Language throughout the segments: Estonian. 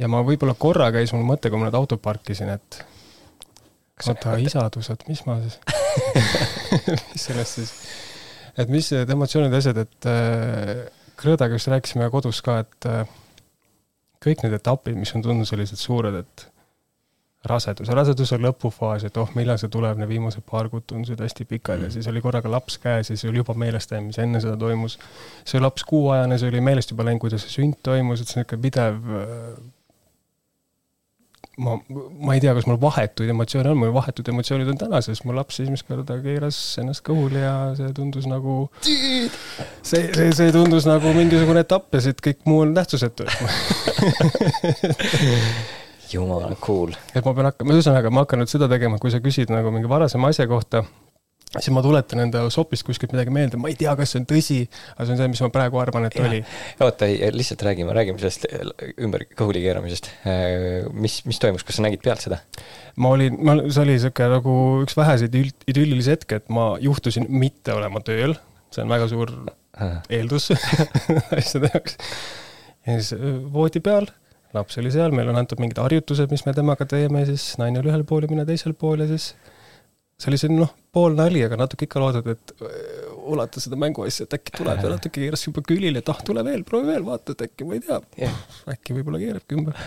ja ma võib-olla korra käis mul mõte, kui ma need autod parkisin, et oota, isadus, et mis ma siis mis sellest siis, et mis need emotsioonid ja asjad, et äh, Krõõdaga just rääkisime kodus ka, et äh, kõik need etapid, mis on tundnud sellised suured, et rasedus, raseduse lõpufaas, et oh, millal see tuleb, need viimased paar kuud tundusid hästi pikad mm. ja siis oli korraga laps käes ja siis oli juba meelest läinud, mis enne seda toimus. see laps kuuajane, see oli meelest juba läinud, kuidas see sünd toimus, et see on niisugune pidev äh, ma, ma ei tea, kas mul vahetuid emotsioone on, mul vahetud emotsioonid on täna, sest mu laps esimest korda keeras ennast kõhuli ja see tundus nagu, see, see, see tundus nagu mingisugune etapp ja siit kõik muu on tähtsusetu. Jumala cool. et ma pean hakkama, ühesõnaga ma hakkan nüüd seda tegema, kui sa küsid nagu mingi varasema asja kohta siis ma tuletan enda sopist kuskilt midagi meelde, ma ei tea, kas see on tõsi, aga see on see, mis ma praegu arvan, et ja. oli. oota, ei, lihtsalt räägime, räägime sellest ümber kõhuli keeramisest. Äh, mis, mis toimus, kas sa nägid pealt seda? ma olin, ma, see oli niisugune nagu üks väheseid idüllilisi hetke, et ma juhtusin mitte olema tööl, see on väga suur eeldus asjade jaoks. ja siis äh, voodi peal, laps oli seal, meil on antud mingid harjutused, mis me temaga teeme, siis naine oli ühel pool ja mina teisel pool ja siis see oli selline noh, pool nali, aga natuke ikka loodad, et äh, ulata seda mänguasja, et äkki tuleb ja natuke keeras juba külili, et ah, tule veel, proovi veel, vaata, et äkki, ma ei tea yeah., äkki võib-olla keerabki ümber.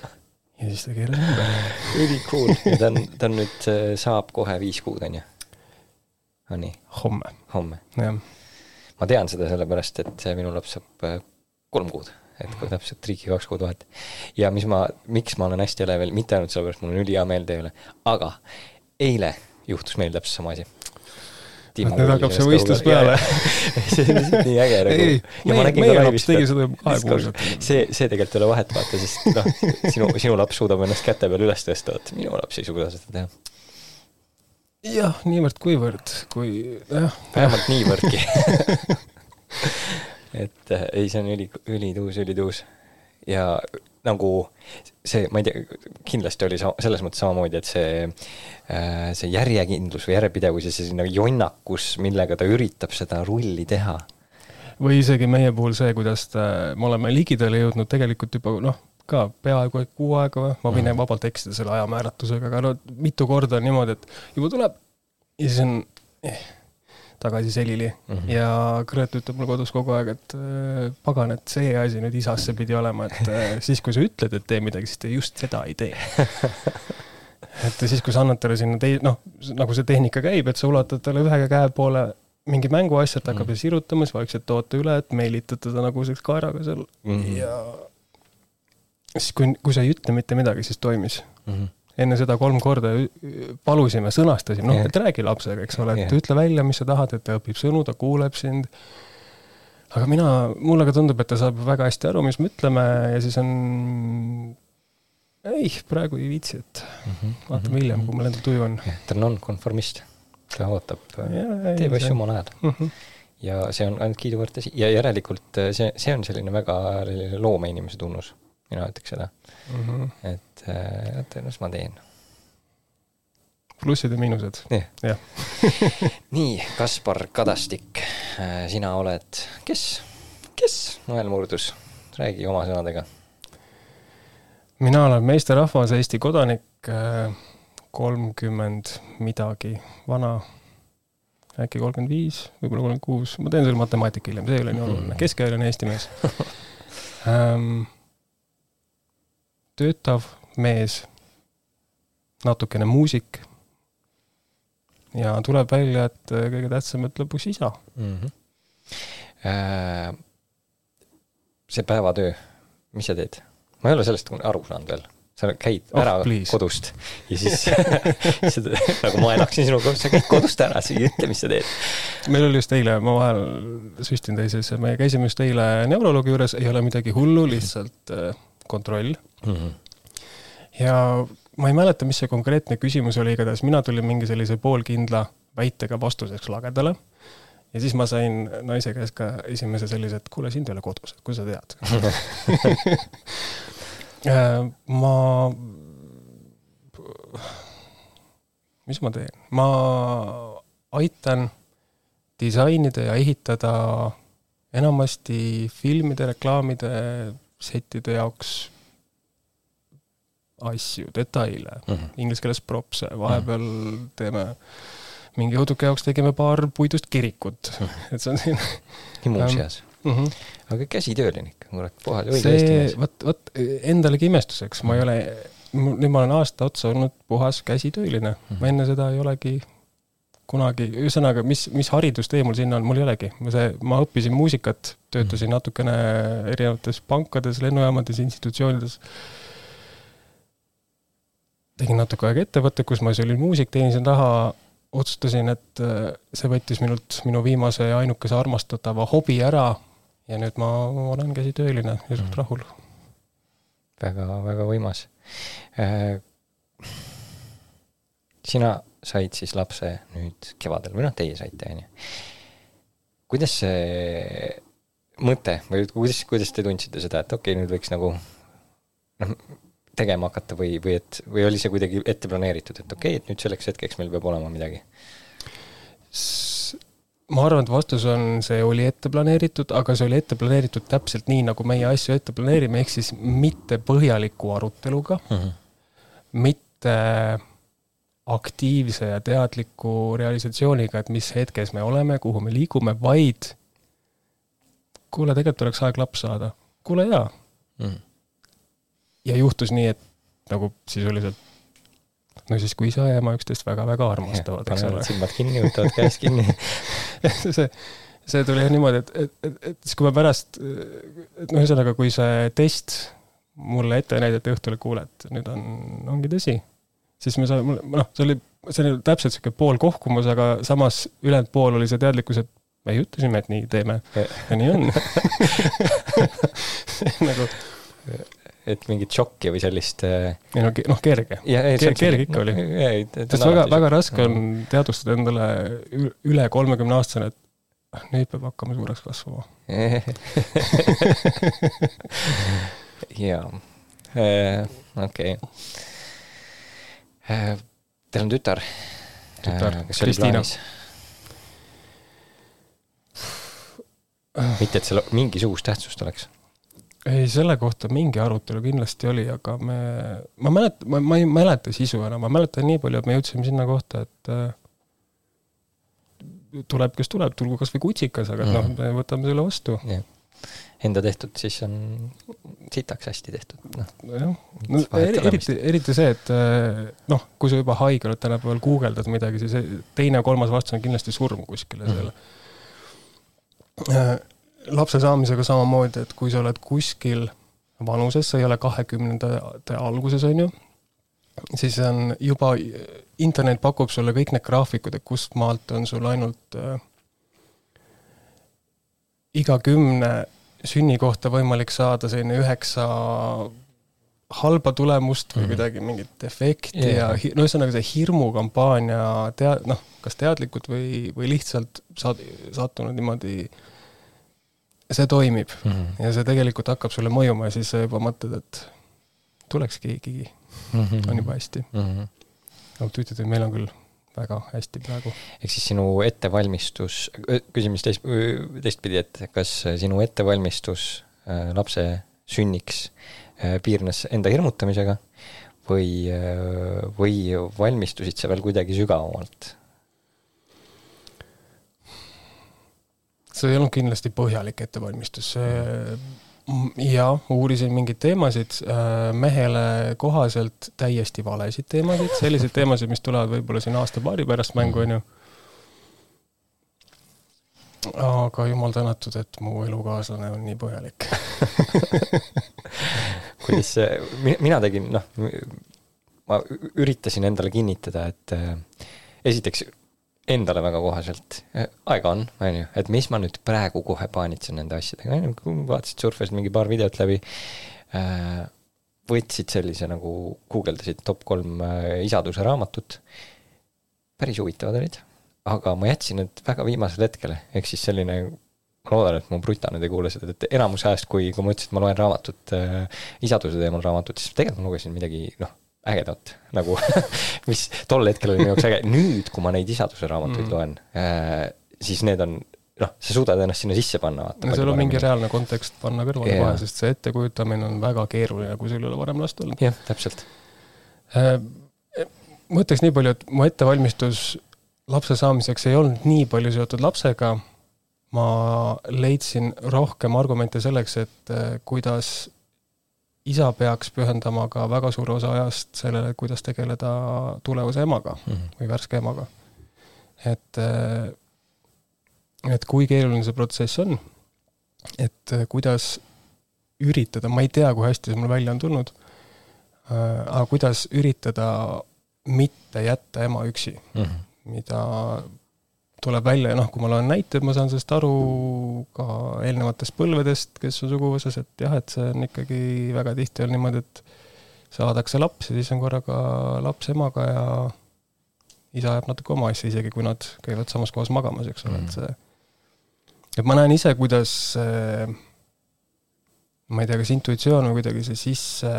ja siis ta keeras ümber. ülikool ja ta on, ta on nüüd, äh, saab kohe viis kuud, on ju? on nii? homme. homme? jah. ma tean seda sellepärast, et minu laps saab äh, kolm kuud et kui täpselt triiki kaks kuud vahet. ja mis ma, miks ma olen hästi elevil, mitte ainult sellepärast, mul on ülihea meel teie üle, aga eile juhtus meil täpselt sama asi. nüüd hakkab see võistlus peale see on lihtsalt nii äge nagu. ei, meie, meie laps tegi seda juba kahe kuu eest. see, see tegelikult ei ole vahet, vaata, sest noh, sinu, sinu laps suudab ennast käte peal üles tõsta, vot minu laps ei suuda seda teha. jah, niivõrd-kuivõrd, kui jah. vähemalt niivõrdki et äh, ei, see on üli, ülituus, ülituus. ja nagu see, ma ei tea, kindlasti oli sa-, selles mõttes samamoodi, et see, äh, see järjekindlus või järjepidevus ja see nagu jonnakus, millega ta üritab seda rulli teha. või isegi meie puhul see, kuidas ta, me oleme ligidale jõudnud tegelikult juba noh, ka peaaegu kuu aega või, ma võin mm. vabalt eksida selle ajamääratlusega, aga no mitu korda on niimoodi, et juba tuleb ja siis on eh tagasi selili mm. -hmm. ja Grete ütleb mulle kodus kogu aeg, et äh, pagan, et see asi nüüd isasse pidi olema, et äh, siis, kui sa ütled, et tee midagi, siis te just seda ei tee et siis, kui sa annad talle sinna tei-, noh, nagu see tehnika käib, et sa ulatad talle ühe käe poole mingi mänguasja, ta hakkab mm. sirutama, siis vaikselt tood ta üle, et meelitad teda nagu sellise kaeraga seal mm -hmm. ja siis, kui, kui sa ei ütle mitte midagi, siis toimis mm. -hmm enne seda kolm korda palusime, sõnastasime, noh, et räägi lapsega, eks ole, et ütle välja, mis sa tahad, et ta õpib sõnu, ta kuuleb sind. aga mina, mulle ka tundub, et ta saab väga hästi aru, mis me ütleme ja siis on ei, praegu ei viitsi, et mm -hmm. vaatame mhm, hiljem, kui mul endal tuju on. ta on nonkonformist, ta ootab, teeb asju omal ajal mm. -hmm. ja see on ainult kiiduväärt asi ja järelikult äh, see, see on selline väga loomeinimese tunnus, mina ütleks seda mm. -hmm. et, äh, et las ma teen. plussid ja miinused. jah. nii, Kaspar Kadastik, äh, sina oled, kes, kes Noel Murdus, räägi oma sõnadega. mina olen meesterahvas, Eesti kodanik, äh, kolmkümmend midagi vana äkki kolmkümmend viis, võib-olla kolmkümmend kuus, ma teen selle matemaatika hiljem, see ei ole nii oluline, mhm. keskealine Eesti mees um, töötav mees, natukene muusik. ja tuleb välja, et äh, kõige tähtsam, et lõpuks isa mm. -hmm. See päevatöö, mis sa teed? ma ei ole sellest aru saanud veel sa käid oh, ära please. kodust ja siis seda, nagu ma elaksin sinuga, sa käid kodust ära, sa ei ütle, mis sa teed. meil oli just eile, ma vahel süstin teises, me käisime just eile neuroloogi juures, ei ole midagi hullu, lihtsalt äh, kontroll mm. -hmm. ja ma ei mäleta, mis see konkreetne küsimus oli, igatahes mina tulin mingi sellise poolkindla väitega vastuseks lagedale. ja siis ma sain naise käest ka esimese sellise, et kuule, sind ei ole kodus, et kuidas sa tead äh, ma, mis ma teen, ma aitan disainida ja ehitada enamasti filmide, reklaamide, settide jaoks asju, detaile mm, Mhm. -hmm. inglise keeles props'e, vahepeal mm -hmm. teeme mingi õuduke jaoks tegime paar puidust kirikut mm, -hmm. et see on siin nii muuseas mm. -hmm. aga käsitööline ikka, kurat, puhas õige eesti see, mees. vot, vot endalegi imestuseks, ma ei ole, nüüd ma olen aasta otsa olnud puhas käsitööline mm, Mhm. -hmm. ma enne seda ei olegi kunagi, ühesõnaga, mis, mis haridustee mul sinna on, mul ei olegi. ma see, ma õppisin muusikat, töötasin natukene erinevates pankades, lennujaamades, institutsioonides. tegin natuke aega ettevõtte, kus ma siis olin muusik, teenisin raha, otsustasin, et äh, see võttis minult minu viimase ja ainukese armastatava hobi ära ja nüüd ma olen käsitööline ja suht rahul. väga, väga võimas. sina said siis lapse nüüd kevadel või noh, teie saite, on ju. kuidas see mõte või kuidas, kuidas te tundsite seda, et okei okay,, nüüd võiks nagu noh, tegema hakata või, või et, või oli see kuidagi ette planeeritud, et okei okay,, et nüüd selleks hetkeks meil peab olema midagi? ma arvan, et vastus on, see oli ette planeeritud, aga see oli ette planeeritud täpselt nii, nagu meie asju ette planeerime, ehk siis mitte põhjaliku aruteluga mm, -hmm. mitte aktiivse ja teadliku realisatsiooniga, et mis hetkes me oleme, kuhu me liigume, vaid kuule, tegelikult oleks aeg laps saada. kuule, jaa mm. -hmm. ja juhtus nii, et nagu sisuliselt no siis, kui isa ja ema üksteist väga-väga armastavad, eks ole. silmad kinni, võtavad käest kinni see, see tuli jah niimoodi, et, et, et, et siis, kui ma pärast, et noh, ühesõnaga, kui see test mulle ette näidati õhtul, et kuule, et nüüd on, ongi tõsi, siis me saime, noh, see oli, see oli täpselt niisugune pool kohkumus, aga samas ülejäänud pool oli see teadlikkus, et me ju ütlesime, et nii teeme ja nii on nagu et mingit šokki või sellist ei no, noh, kerge. kerge ikka oli. sest väga, väga raske on teadvustada endale üle kolmekümne aastasena, et nüüd peab hakkama suureks kasvama jaa, okei. Teil on tütar? tütar, see oli plaanis? mitte, et seal mingisugust tähtsust oleks ei, selle kohta mingi arutelu kindlasti oli, aga me, ma mäletan, ma, ma ei mäleta sisu enam, ma mäletan nii palju, et me jõudsime sinna kohta, et äh, tuleb, kes tuleb, tulgu kas või kutsikas, aga mm. noh, me võtame selle vastu. Enda tehtud siis on sitaks hästi tehtud, noh. jah, no eri, eriti, eriti see, et noh, kui sa juba haige oled tänapäeval, guugeldad midagi, siis teine-kolmas vastus on kindlasti surm kuskile selle. Mm lapse saamisega samamoodi, et kui sa oled kuskil vanuses, sa ei ole kahekümnendate alguses, on ju, siis on juba, internet pakub sulle kõik need graafikud, et kust maalt on sul ainult äh, iga kümne sünni kohta võimalik saada selline üheksa halba tulemust või mm kuidagi mingit efekti yeah. ja no ühesõnaga see hirmukampaania tea-, noh, kas teadlikult või, või lihtsalt saad, sattunud niimoodi see toimib mm -hmm. ja see tegelikult hakkab sulle mõjuma ja siis sa juba mõtled, et tuleks keegi mm, -hmm. on juba hästi mm. -hmm. aga tüütud, et meil on küll väga hästi praegu. ehk siis sinu ettevalmistus, küsimus teist, teistpidi, et kas sinu ettevalmistus lapse sünniks piirnes enda hirmutamisega või või valmistusid sa veel kuidagi sügavamalt see ei olnud kindlasti põhjalik ettevalmistus, see jaa, uurisin mingeid teemasid, mehele kohaselt täiesti valesid teemasid, selliseid teemasid, mis tulevad võib-olla siin aasta-paari pärast mängu, on ju. aga jumal tänatud, et mu elukaaslane on nii põhjalik kuidas see, mina tegin, noh, ma üritasin endale kinnitada, et äh, esiteks endale väga kohaselt, aega on, on ju, et mis ma nüüd praegu kohe paanitsen nende asjadega, on ju, vaatasid, surfasid mingi paar videot läbi, võtsid sellise nagu, guugeldasid top kolm isaduse raamatut, päris huvitavad olid, aga ma jätsin need väga viimasele hetkele, ehk siis selline ma loodan, et mu bruta nüüd ei kuule seda, et enamus ajast, kui, kui ma ütlesin, et ma loen raamatut äh,, isaduse teemal raamatut, siis tegelikult ma lugesin midagi, noh ägedat, nagu mis tol hetkel oli minu jaoks äge, nüüd, kui ma neid isaduse raamatuid mm. loen äh,, siis need on noh, sa suudad ennast sinna sisse panna. no seal on mingi reaalne kontekst panna kõrvale yeah. kohe, sest see ettekujutamine on väga keeruline, kui sul ei ole varem last olnud. jah, täpselt. Äh, ma ütleks nii palju, et mu ettevalmistus lapse saamiseks ei olnud nii palju seotud lapsega, ma leidsin rohkem argumente selleks, et äh, kuidas isa peaks pühendama ka väga suure osa ajast sellele, kuidas tegeleda tulevase emaga mm -hmm. või värske emaga. et, äh, et kui keeruline see protsess on, et kuidas üritada, ma ei tea, kui hästi see mul välja on tulnud, aga kuidas üritada mitte jätta ema üksi mm, -hmm. mida tuleb välja ja noh, kui ma loen näiteid, ma saan sellest aru ka eelnevatest põlvedest, kes on suguvõsas, et jah, et see on ikkagi väga tihti on niimoodi, et saadakse laps ja siis on korraga laps emaga ja isa ajab natuke oma asja, isegi kui nad käivad samas kohas magamas, eks ole mm, et see, et ma näen ise, kuidas ma ei tea, kas intuitsioon või kuidagi see sisse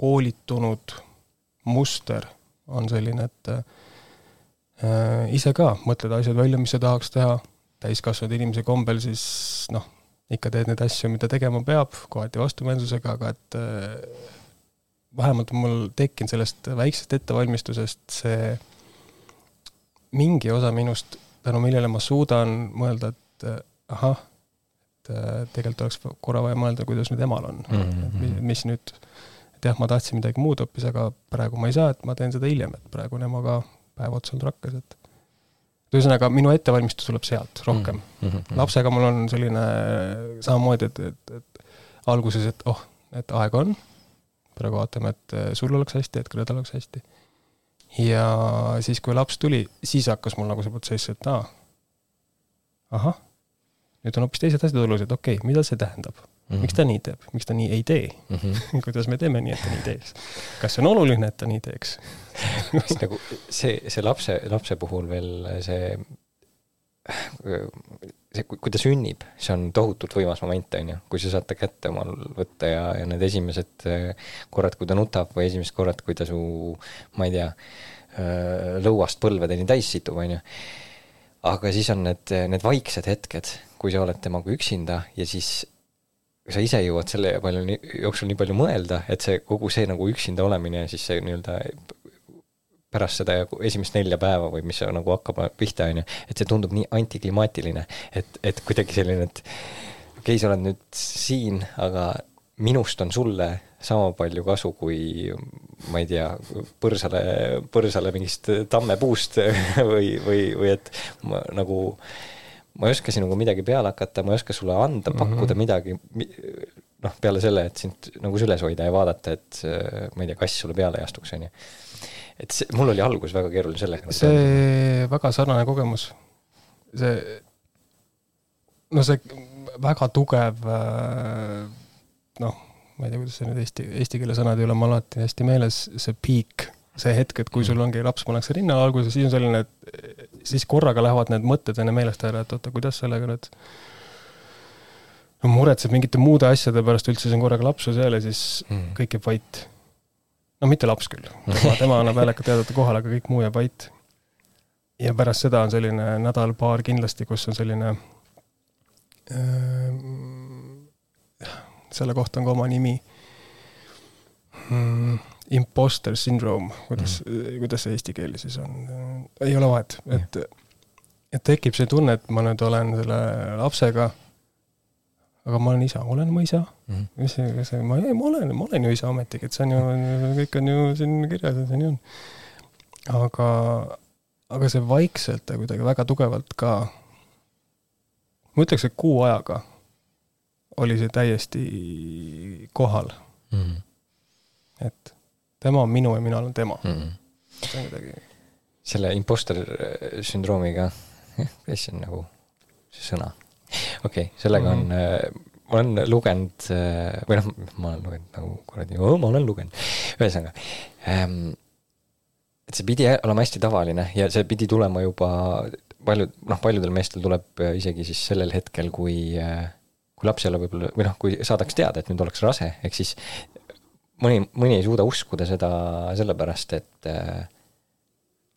koolitunud muster on selline, et ise ka mõtled asjad välja, mis sa tahaks teha, täiskasvanud inimese kombel siis noh, ikka teed neid asju, mida tegema peab, kohati vastumeelsusega, aga et äh, vähemalt mul tekkinud sellest väiksest ettevalmistusest see mingi osa minust, tänu millele ma suudan mõelda, et äh, ahah, et äh, tegelikult oleks korra vaja mõelda, kuidas nüüd emal on mm, -hmm. mis, mis nüüd et jah, ma tahtsin midagi muud hoopis, aga praegu ma ei saa, et ma teen seda hiljem, et praegu on emaga päev otsa olnud rakkes, et ühesõnaga, minu ettevalmistus tuleb sealt rohkem mm. -hmm. lapsega mul on selline samamoodi, et, et, et alguses, et oh, et aega on, praegu vaatame, et sul oleks hästi, et Gredal oleks hästi. ja siis, kui laps tuli, siis hakkas mul nagu see protsess, et aa, ahah, nüüd on hoopis teised asjad olulised, okei okay,, mida see tähendab -hmm. miks ta nii teeb, miks ta nii ei tee mm? -hmm. kuidas me teeme nii, et ta nii teeks? kas see on oluline, et ta nii teeks nagu see, see lapse, lapse puhul veel see, see, kui ta sünnib, see on tohutult võimas moment, on ju, kui sa saad ta kätte omal võtta ja, ja need esimesed korrad, kui ta nutab või esimesed korrad, kui ta su, ma ei tea, lõuast põlvedeni täis situb, on ju. aga siis on need, need vaiksed hetked, kui sa oled temaga üksinda ja siis kui sa ise jõuad selle palju jooksul nii palju mõelda, et see kogu see nagu üksinda olemine ja siis see nii-öelda pärast seda esimest nelja päeva või mis nagu hakkab pihta, on ju, et see tundub nii antiklimaatiline, et, et kuidagi selline, et okei okay,, sa oled nüüd siin, aga minust on sulle sama palju kasu kui ma ei tea, põrsale, põrsale mingist tammepuust või, või, või et ma nagu äh, ma ei oska sinuga midagi peale hakata, ma ei oska sulle anda, pakkuda mm -hmm. midagi, noh, peale selle, et sind nagu süles hoida ja vaadata, et ma ei tea, kass sulle peale ei astuks, on ju. et see, mul oli alguses väga keeruline sellega. see väga sarnane kogemus, see, no see väga tugev noh, ma ei tea, kuidas see nüüd eesti, eesti keele sõnad ei ole mul alati hästi meeles, see peak see hetk, et kui sul ongi laps pannakse rinnale alguses, siis on selline, et siis korraga lähevad need mõtted enne meelest ära, et oota, kuidas sellega nüüd muretseb mingite muude asjade pärast üldse, siis on korraga lapsu seal ja siis mm. kõik jääb vait. no mitte laps küll, tema annab häälekalt teada, et kohal, aga kõik muu jääb vait. ja pärast seda on selline nädal-paar kindlasti, kus on selline äh, selle kohta on ka oma nimi mm imposter syndrome, kuidas mm., kuidas see eesti keel siis on, ei ole vahet, et et tekib see tunne, et ma nüüd olen selle lapsega, aga ma olen isa, olen ma isa mm? -hmm. mis see, kas see, ma, ei, ma olen, ma olen ju isa ometigi, et see on ju, kõik on ju siin kirjas ja see nii on. aga, aga see vaikselt ja kuidagi väga tugevalt ka, ma ütleks, et kuu ajaga oli see täiesti kohal mm. -hmm. et tema on minu ja mina olen tema mm. -hmm. see on kuidagi. selle imposter äh, sündroomiga, mis on nagu see sõna? okei okay,, sellega mm -hmm. on äh, ma olen lugenud äh, või noh, ma olen lugenud nagu kuradi, ma olen lugenud, ühesõnaga ähm,. et see pidi olema hästi tavaline ja see pidi tulema juba paljud, noh, paljudel meestel tuleb isegi siis sellel hetkel, kui kui laps ei ole võib-olla, või noh, kui saadakse teada, et nüüd ollakse rase, ehk siis mõni, mõni ei suuda uskuda seda sellepärast, et äh,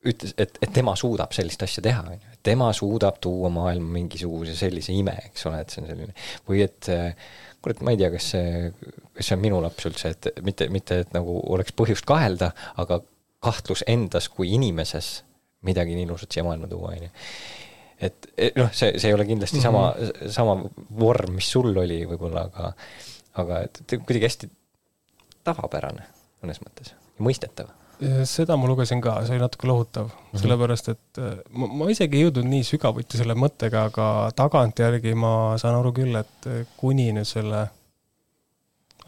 ütles, et, et tema suudab sellist asja teha, on ju, et tema suudab tuua maailma mingisuguse sellise ime, eks ole, et see on selline, või et äh, kurat, ma ei tea, kas see, kas see on minu laps üldse, et mitte, mitte, et nagu oleks põhjust kahelda, aga kahtlus endas kui inimeses midagi nii ilusat siia maailma tuua, on ju. et noh, see, see ei ole kindlasti mm -hmm. sama, sama vorm, mis sul oli võib-olla, aga, aga et kuidagi hästi tavapärane mõnes mõttes ja mõistetav seda ma lugesin ka, see oli natuke lohutav mm, -hmm. sellepärast et äh, ma, ma isegi ei jõudnud nii sügavuti selle mõttega, aga tagantjärgi ma saan aru küll, et äh, kuni nüüd selle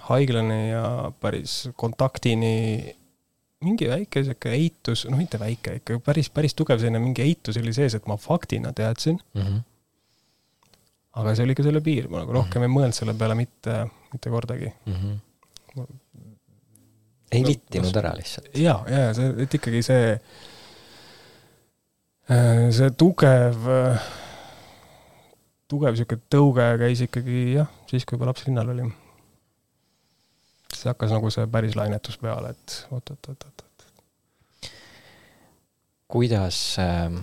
haiglani ja päris kontaktini mingi väike sihuke eitus, noh, mitte väike, ikka päris, päris tugev selline mingi eitus oli sees, et ma faktina teadsin mm. -hmm. aga see oli ka selle piir, ma nagu rohkem mm -hmm. ei mõelnud selle peale mitte, mitte kordagi mm. -hmm ei vittinud ära lihtsalt. ja, ja see, et ikkagi see, äh, see tugev, tugev sihuke tõuge käis ikkagi jah, siis kui juba laps rinnal oli. siis hakkas nagu see päris lainetus peale, et oot-oot-oot-oot. kuidas äh,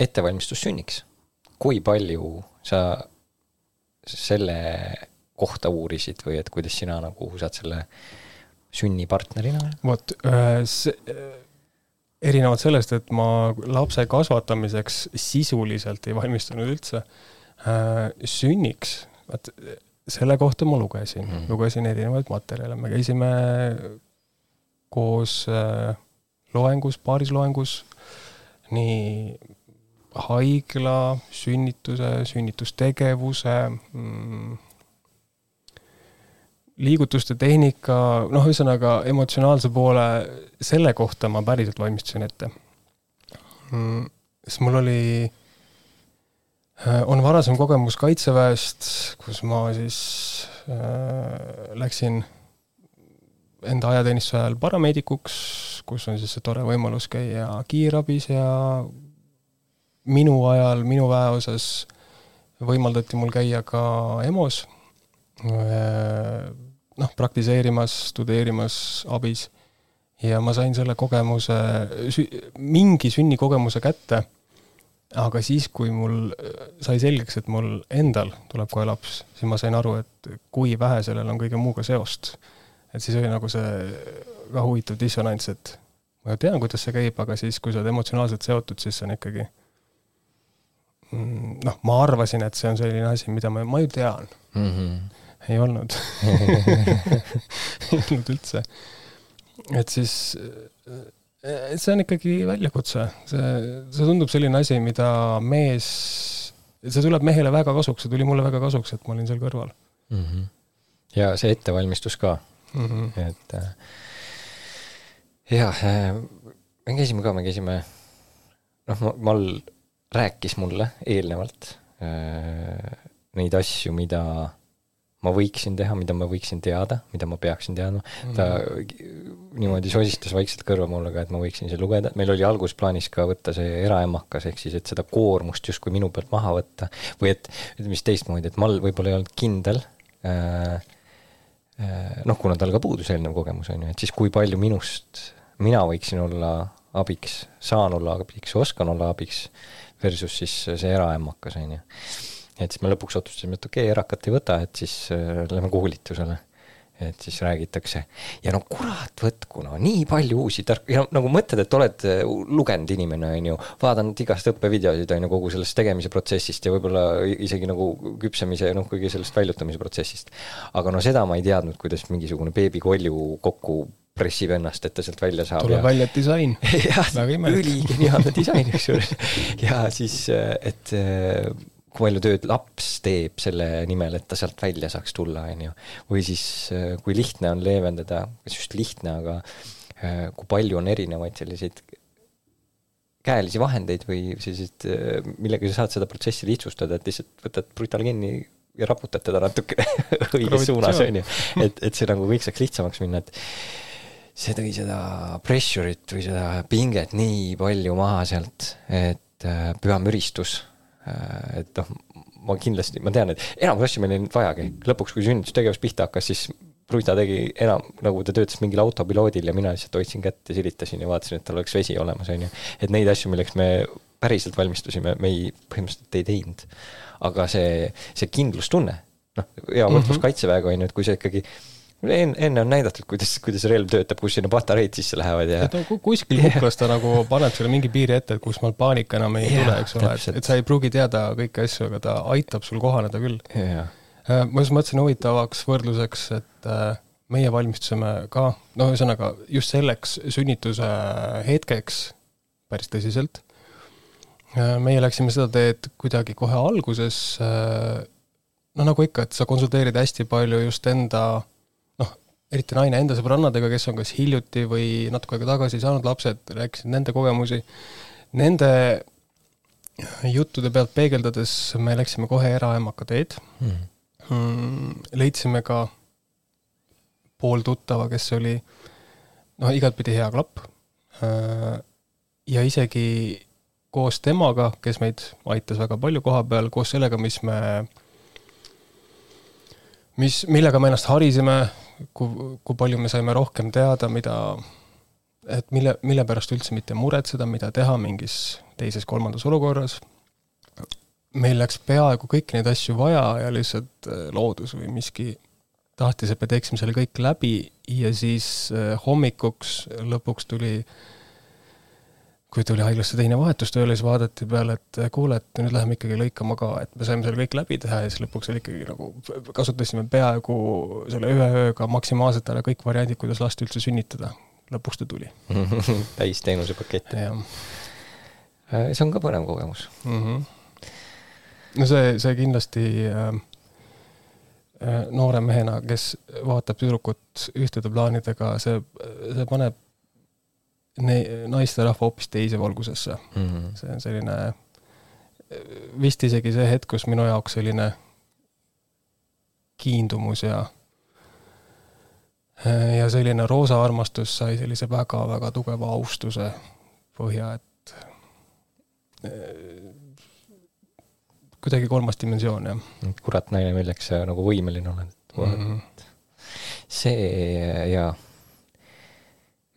ettevalmistus sünniks, kui palju sa selle kohta uurisid või et kuidas sina nagu saad selle äh, sünnipartnerina? vot, äh, äh, erinevalt sellest, et ma lapse kasvatamiseks sisuliselt ei valmistunud üldse, äh, sünniks, vaat selle kohta ma lugesin mm., lugesin erinevaid materjale, me käisime koos loengus, paaris loengus, nii haigla, sünnituse, sünnitustegevuse mm,, liigutuste tehnika, noh, ühesõnaga emotsionaalse poole, selle kohta ma päriselt valmistusin ette mm,. sest mul oli, äh, on varasem kogemus Kaitseväest, kus ma siis äh, läksin enda ajateenistuse ajal parameedikuks, kus on siis see tore võimalus käia kiirabis ja minu ajal, minu väeosas võimaldati mul käia ka EMO-s äh, noh, praktiseerimas, studeerimas abis ja ma sain selle kogemuse, mingi sünnikogemuse kätte, aga siis, kui mul sai selgeks, et mul endal tuleb kohe laps, siis ma sain aru, et kui vähe sellel on kõige muuga seost. et siis oli nagu see ka huvitav dissonants, et ma ju tean, kuidas see käib, aga siis, kui sa oled emotsionaalselt seotud, siis see on ikkagi mm, noh, ma arvasin, et see on selline asi, mida ma, ma ju tean mm. -hmm ei olnud ei olnud üldse. et siis, et see on ikkagi väljakutse, see, see tundub selline asi, mida mees, see tuleb mehele väga kasuks, see tuli mulle väga kasuks, et ma olin seal kõrval mm. -hmm. ja see ettevalmistus ka mm, -hmm. et äh, jah äh,, me käisime ka, me käisime, noh, Mal rääkis mulle eelnevalt äh, neid asju, mida ma võiksin teha, mida ma võiksin teada, mida ma peaksin teadma mm. -hmm. ta niimoodi sosistas vaikselt kõrva mulle ka, et ma võiksin seal lugeda, meil oli alguses plaanis ka võtta see eraemakas, ehk siis, et seda koormust justkui minu pealt maha võtta või et ütleme siis teistmoodi, et Mall võib-olla ei olnud kindel äh,, äh, noh, kuna tal ka puudus eelnev kogemus, on ju, et siis kui palju minust, mina võiksin olla abiks, saan olla abiks, oskan olla abiks, versus siis see eraemakas, on ju et siis me lõpuks otsustasime, et okei okay,, erakat ei võta, et siis äh, lähme koolitusele. et siis räägitakse ja no kurat võtku, no nii palju uusi tark- ja nagu mõtled, et oled äh, lugenud inimene, on ju, vaadanud igast õppevideosid, on ju, kogu sellest tegemise protsessist ja võib-olla isegi nagu küpsemise, noh, kõige sellest väljutamise protsessist. aga no seda ma ei teadnud, kuidas mingisugune beebikolju kokku pressib ennast, et ta sealt välja saab. tuleb ja... välja disain. jah, üligeniaalne disain, kusjuures. ja siis, äh, et kui palju tööd laps teeb selle nimel, et ta sealt välja saaks tulla, on ju. või siis äh, kui lihtne on leevendada, kas just lihtne, aga äh, kui palju on erinevaid selliseid käelisi vahendeid või selliseid, äh, millega sa saad seda protsessi lihtsustada, et lihtsalt võtad brutalgenni ja raputad teda natuke õiges suunas, on ju. et, et see nagu kõik saaks lihtsamaks minna, et see tõi seda pressure'it või seda pinget nii palju maha sealt, et püha müristus et noh, ma kindlasti, ma tean, et enamus asju meil ei olnud vajagi, lõpuks, kui sünnitustegevus pihta hakkas, siis Pruita tegi enam, nagu ta töötas mingil autopiloodil ja mina lihtsalt hoidsin kätt ja silitasin ja vaatasin, et tal oleks vesi olemas, on ju. et neid asju, milleks me päriselt valmistusime, me ei, põhimõtteliselt ei teinud. aga see, see kindlustunne, noh, hea võrdlus mm -hmm. kaitseväega on ju, et kui sa ikkagi enne, enne on näidatud, kuidas, kuidas relv töötab, kus sinna patareid sisse lähevad ja. et no kuskil kuklas ta nagu paneb sulle mingi piiri ette, et kus mal paanika enam ei ja, tule, eks ole, et, et sa ei pruugi teada kõiki asju, aga ta aitab sul kohaneda küll. Äh, ma just mõtlesin huvitavaks võrdluseks, et äh, meie valmistusime ka, no ühesõnaga just selleks sünnituse hetkeks päris tõsiselt. Äh, meie läksime seda teed kuidagi kohe alguses, no nagu ikka, et sa konsulteerid hästi palju just enda noh, eriti naine enda sõbrannadega, kes on kas hiljuti või natuke aega tagasi saanud lapsed, rääkisid nende kogemusi, nende juttude pealt peegeldades me läksime kohe eraemaka teed mm. -hmm mm, leidsime ka pooltuttava, kes oli noh, igatpidi hea klapp. Äh, ja isegi koos temaga, kes meid aitas väga palju koha peal, koos sellega, mis me, mis, millega me ennast harisime, kui, kui palju me saime rohkem teada, mida, et mille, mille pärast üldse mitte muretseda, mida teha mingis teises-kolmandas olukorras. Meil läks peaaegu kõiki neid asju vaja ja lihtsalt äh, loodus või miski tahtis, et me teeksime selle kõik läbi ja siis äh, hommikuks lõpuks tuli, kui tuli haiglasse teine vahetus tööle, siis vaadati peale, et äh, kuule, et nüüd läheme ikkagi lõikama ka, et me saime selle kõik läbi teha ja siis lõpuks oli ikkagi nagu, kasutasime peaaegu selle ühe ööga maksimaalselt ära kõik variandid, kuidas last üldse sünnitada. lõpuks ta tuli täis teenusepakett. see on ka põnev kogemus mm. -hmm no see, see kindlasti äh, äh, noore mehena, kes vaatab tüdrukut ühtede plaanidega, see, see paneb ne-, naisterahva hoopis teise valgusesse mm. -hmm. see on selline, vist isegi see hetk, kus minu jaoks selline kiindumus ja ja selline roosa armastus sai sellise väga-väga tugeva austuse põhja, et kuidagi kolmas dimensioon, jah. kurat naine, milleks sa nagu võimeline oled mm. -hmm. see jaa,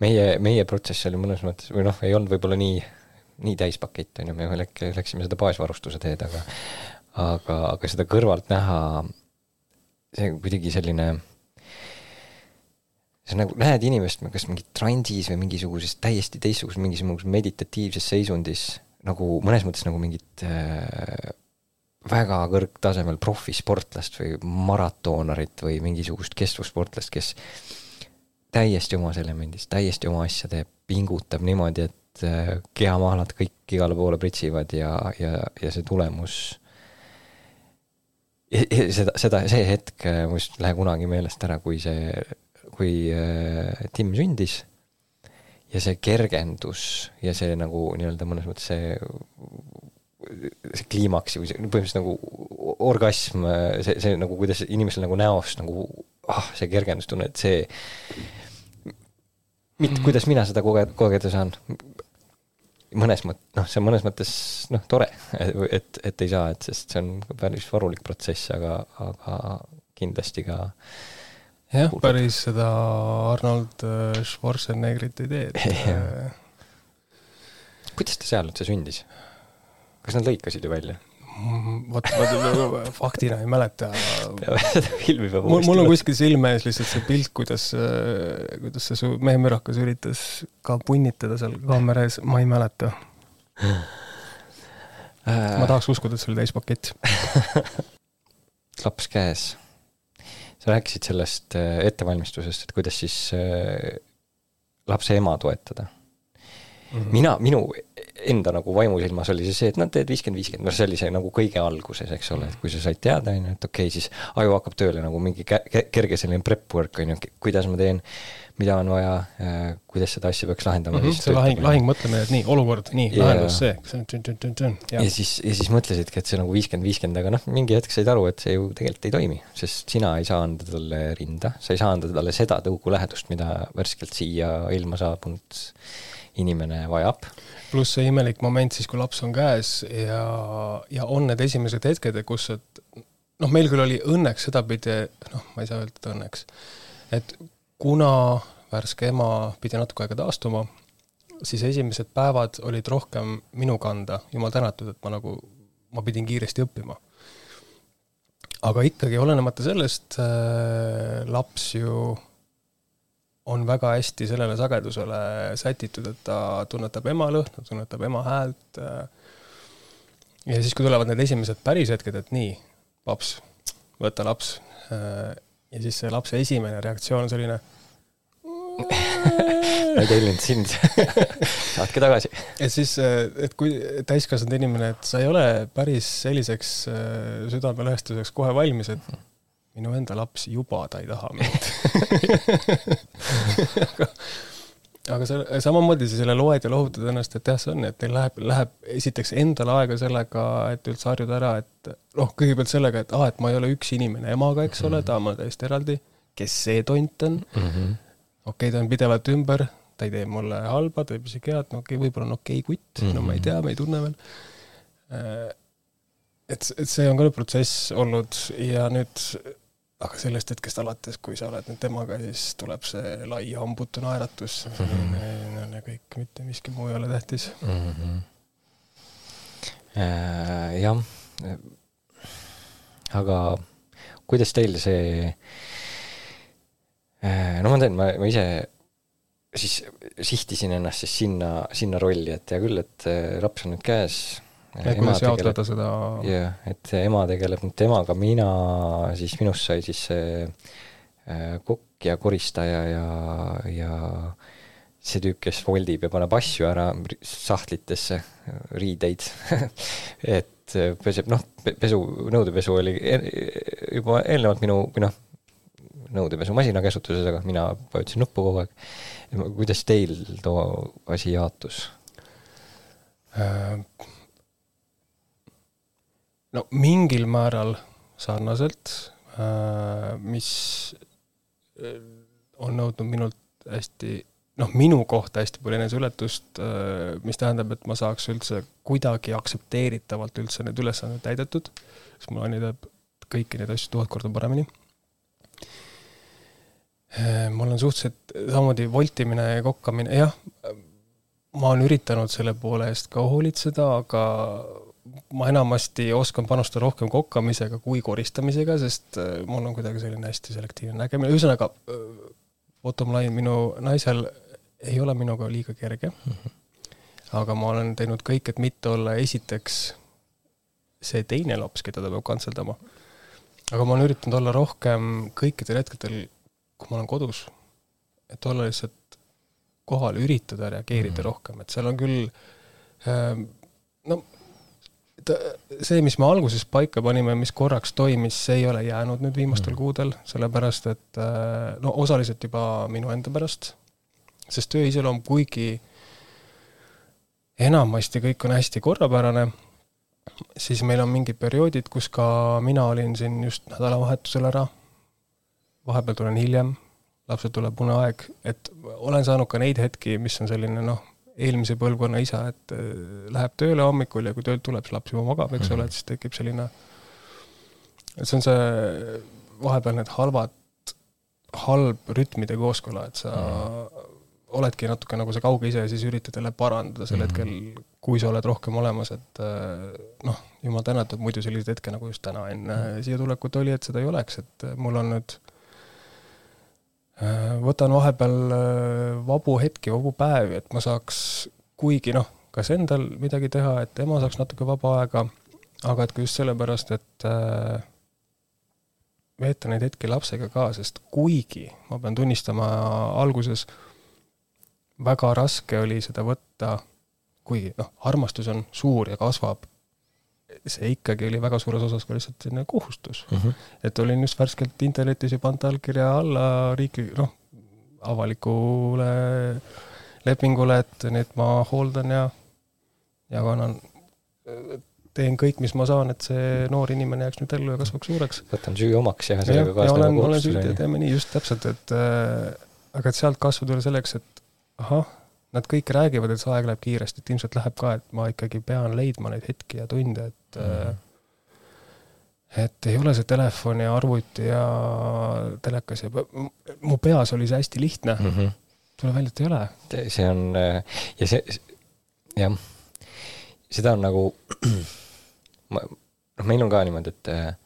meie, meie protsess oli mõnes mõttes, või noh, ei olnud võib-olla nii, nii täispakett, on ju, me läk-, läksime seda baasvarustuse teed, aga aga, aga seda kõrvalt näha, see kuidagi selline sa nagu näed inimest kas mingi transis või mingisuguses täiesti teistsuguses, mingisuguses meditatiivses seisundis, nagu mõnes mõttes nagu mingit äh, väga kõrgtasemel profisportlast või maratoonarit või mingisugust kestvussportlast, kes täiesti omas elemendis, täiesti oma asja teeb, pingutab niimoodi, et äh, kehamahlad kõik igale poole pritsivad ja, ja, ja see tulemus seda, seda, see hetk äh, mul vist ei lähe kunagi meelest ära, kui see, kui äh, Tim sündis ja see kergendus ja see nagu nii-öelda mõnes mõttes see see kliimaks või see põhimõtteliselt nagu orgasm, see, see nagu kuidas inimesel nagu näost nagu ah, see kergendustunne, et see mitte mhm. kuidas mina seda koge-, kogeda saan, mõnes mõt-, noh, see on mõnes mõttes noh, tore, et, et ei saa, et sest see on päris varulik protsess, aga, aga kindlasti ka jah, päris seda Arnold äh, Schwarzeneggerit ei tee, et kuidas ta seal üldse sündis? kas nad lõikasid ju välja? Vot, ma faktina ei mäleta, filmi peab mul, mul on kuskil silme ees lihtsalt see pilt, kuidas, kuidas see su mehemürakas üritas ka punnitada seal kaamera ees, ma ei mäleta. ma tahaks uskuda, et see oli täispakett laps käes. sa rääkisid sellest äh, ettevalmistusest, et kuidas siis äh, lapse ema toetada mm. -hmm. mina, minu enda nagu vaimusilmas oli see see, et noh, teed viiskümmend, viiskümmend, noh, see oli see nagu kõige alguses, eks ole, et kui sa said teada, on ju, et okei okay,, siis aju hakkab tööle nagu mingi kerge selline prep work, on ju, kuidas ma teen, mida on vaja äh,, kuidas seda asja peaks lahendama mm. -hmm, see lahing, lahingmõtlemine, et nii, olukord, nii lahendus see. ja siis, ja siis mõtlesidki, et see nagu viiskümmend, viiskümmend, aga noh, mingi hetk said aru, et see ju tegelikult ei toimi, sest sina ei saa anda talle rinda, sa ei saa anda talle seda tõugulähedust, mida värskelt siia ilma saabunud inimene vajab. pluss see imelik moment siis, kui laps on käes ja, ja on need esimesed hetked, kus, et noh, meil küll oli õnneks sedapidi, noh, ma ei saa öelda, et õnneks, et kuna värske ema pidi natuke aega taastuma, siis esimesed päevad olid rohkem minu kanda, jumal tänatud, et ma nagu, ma pidin kiiresti õppima. aga ikkagi, olenemata sellest äh,, laps ju on väga hästi sellele sagedusele sätitud, et ta tunnetab ema lõhna, tunnetab ema häält äh,. ja siis, kui tulevad need esimesed päris hetked, et nii, paps, võta laps äh,. ja siis see lapse esimene reaktsioon on selline ma ei tellinud sind saatke tagasi. et siis, et kui täiskasvanud inimene, et sa ei ole päris selliseks äh, südamelõhestuseks kohe valmis, et minu enda laps juba, ta ei taha mind aga, aga sa samamoodi sa selle loed ja lohutad ennast, et jah, see on, et teil läheb, läheb esiteks endal aega sellega, et üldse harjuda ära, et noh, kõigepealt sellega, et aa ah,, et ma ei ole üks inimene emaga, eks ole, ta on täiesti eraldi. kes see tont on mm? -hmm okei okay,, ta on pidevalt ümber, ta ei tee mulle halba, teeb isegi head, no okei okay,, võib-olla on okei okay, kutt mm, -hmm. no ma ei mhm. tea, me ei tunne veel. Äh, et, et see on ka protsess olnud ja nüüd, aga sellest hetkest alates, kui sa oled nüüd temaga, siis tuleb see lai hambutu naeratus mm, -hmm. kõik, mitte miski muu ei ole tähtis mm. -hmm. Äh, jah, aga kuidas teil see äh, no ma tean, ma, ma ise siis sihtisin ennast siis sinna, sinna rolli, et hea küll, et äh, laps on nüüd käes. Ja kuidas jaotada seda jah, et ema tegeleb nüüd temaga, mina siis, minust sai siis see äh, kokk ja koristaja ja, ja see tüüp, kes voldib ja paneb asju ära sahtlitesse, riideid. Et äh, peseb, noh, pesu, nõudepesu oli e-, juba eelnevalt minu, või noh, nõudepesumasina käsutuses, aga mina vajutasin nuppu kogu aeg. Kuidas teil too asi jaotus? No mingil määral sarnaselt, äh, mis äh, on nõudnud minult hästi, noh, minu kohta hästi palju eneseületust, äh, mis tähendab, et ma saaks üldse kuidagi aktsepteeritavalt üldse need ülesanded täidetud, siis mul Anni teeb kõiki neid asju tuhat korda paremini. Mul on suhteliselt samamoodi voltimine ja kokkamine, jah, ma olen üritanud selle poole eest ka hoolitseda, aga ma enamasti oskan panustada rohkem kokkamisega kui koristamisega, sest äh, mul on kuidagi selline hästi selektiivne nägemine, ühesõnaga äh, bottom line, minu naisel ei ole minuga liiga kerge mm. -hmm. aga ma olen teinud kõik, et mitte olla esiteks see teine laps, keda ta peab kantseldama. aga ma olen üritanud olla rohkem kõikidel hetkedel kui ma olen kodus, et olla lihtsalt kohal, üritada reageerida mm. rohkem, et seal on küll ähm, no see, mis me alguses paika panime, mis korraks toimis, see ei ole jäänud nüüd viimastel mm. kuudel, sellepärast et äh, no osaliselt juba minu enda pärast, sest töö iseloom, kuigi enamasti kõik on hästi korrapärane, siis meil on mingid perioodid, kus ka mina olin siin just nädalavahetusel ära vahepeal tulen hiljem, lapsel tuleb uneaeg, et olen saanud ka neid hetki, mis on selline noh, eelmise põlvkonna isa, et äh, läheb tööle hommikul ja kui töölt tuleb, siis laps juba magab, eks ole, et siis tekib selline, et see on see, vahepeal need halvad, halb rütmide kooskõla, et sa mm. oledki natuke nagu see kauge ise ja siis üritad jälle parandada sel mm. hetkel, kui sa oled rohkem olemas, et äh, noh, jumal tänatud, muidu selliseid hetke nagu just täna enne mm. siia tulekut oli, et seda ei oleks, et mul on nüüd Äh, võtan vahepeal äh, vabu hetki, vabu päevi, et ma saaks, kuigi noh, kas endal midagi teha, et ema saaks natuke vaba aega, aga et ka just sellepärast, et äh, veeta neid hetki lapsega ka, sest kuigi ma pean tunnistama, alguses väga raske oli seda võtta, kuigi noh, armastus on suur ja kasvab see ikkagi oli väga suures osas ka lihtsalt selline kohustus mm. -hmm. et olin just värskelt internetis ju pannud allkirja alla riikli-, noh, avalikule lepingule, et nüüd ma hooldan ja, ja kannan, teen kõik, mis ma saan, et see noor inimene jääks nüüd ellu ja kasvaks suureks. võtan süü omaks ja sellega kaasneb kohustus. olen süüdi ja teeme nii, just täpselt, et äh, aga et sealt kasvada selleks, et ahah nad kõik räägivad, et see aeg läheb kiiresti, et ilmselt läheb ka, et ma ikkagi pean leidma neid hetki ja tunde, et mm. et ei ole see telefon ja arvuti ja telekas ja mu peas oli see hästi lihtne mm. -hmm. tuleb välja, et ei ole. see on ja see, jah, seda on nagu, noh, meil on ka niimoodi, et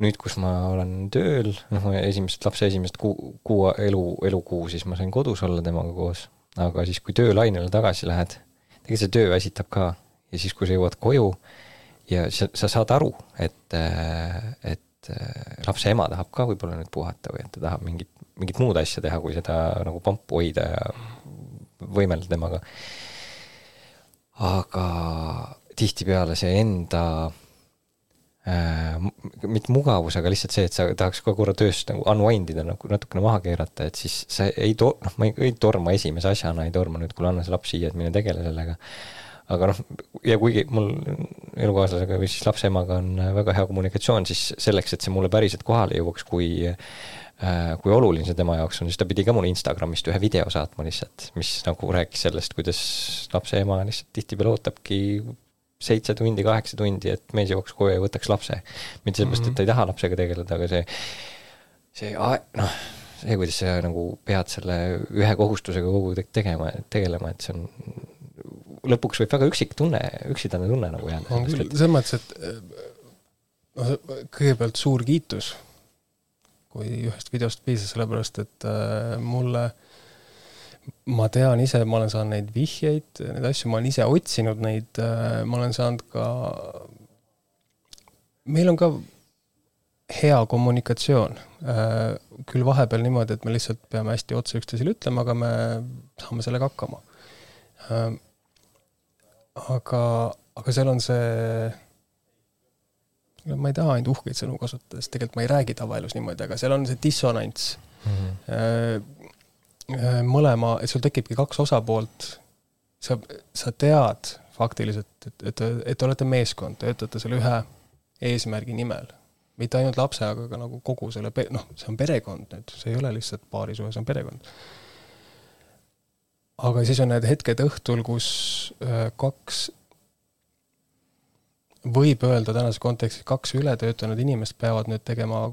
nüüd, kus ma olen tööl, noh, esimest, lapse esimest kuu, kuu elu, elukuu, siis ma sain kodus olla temaga koos. aga siis, kui töölainele tagasi lähed, tegelikult see töö väsitab ka ja siis, kui sa jõuad koju ja sa, sa saad aru, et, et lapse ema tahab ka võib-olla nüüd puhata või et ta tahab mingit, mingit muud asja teha, kui seda nagu pampu hoida ja võimelda temaga. aga tihtipeale see enda äh, mitte mugavus, aga lihtsalt see, et sa tahaks ka korra tööst nagu unwind ida nagu natukene maha keerata, et siis sa ei to-, noh, ma ei, ei torma esimese asjana, ei torma nüüd, kuule, anna see laps siia, et mine tegele sellega. aga noh, ja kuigi mul elukaaslasega või siis lapse emaga on väga hea kommunikatsioon, siis selleks, et see mulle päriselt kohale jõuaks, kui äh, kui oluline see tema jaoks on, siis ta pidi ka mulle Instagramist ühe video saatma lihtsalt, mis nagu rääkis sellest, kuidas lapse ema lihtsalt tihtipeale ootabki seitse tundi, kaheksa tundi, et mees jõuaks koju ja võtaks lapse. mitte sellepärast, et ta ei taha lapsega tegeleda, aga see, see noh, see, kuidas sa nagu pead selle ühe kohustusega kogu aeg tegema, tegelema, et see on, lõpuks võib väga üksik tunne, üksildane tunne nagu jääda. on küll, selles mõttes, et noh, kõigepealt suur kiitus, kui ühest videost piisas, sellepärast et äh, mulle äh, ma tean ise, ma olen saanud neid vihjeid, neid asju, ma olen ise otsinud neid, äh, ma olen saanud ka, meil on ka hea kommunikatsioon. Äh, küll vahepeal niimoodi, et me lihtsalt peame hästi otse üksteisele ütlema, aga me saame sellega hakkama. Äh, aga, aga seal on see ma ei taha ainult uhkeid sõnu kasutada, sest tegelikult ma ei räägi tavaelus niimoodi, aga seal on see dissonants mm. -hmm mõlema, et sul tekibki kaks osapoolt, sa, sa tead faktiliselt, et, et, et te olete meeskond, töötate selle ühe eesmärgi nimel. mitte ainult lapse, aga ka nagu kogu selle, noh, see on perekond nüüd, see ei ole lihtsalt paarisuhe, see on perekond. aga siis on need hetked õhtul, kus äh, kaks võib öelda tänases kontekstis, kaks ületöötanud inimest peavad nüüd tegema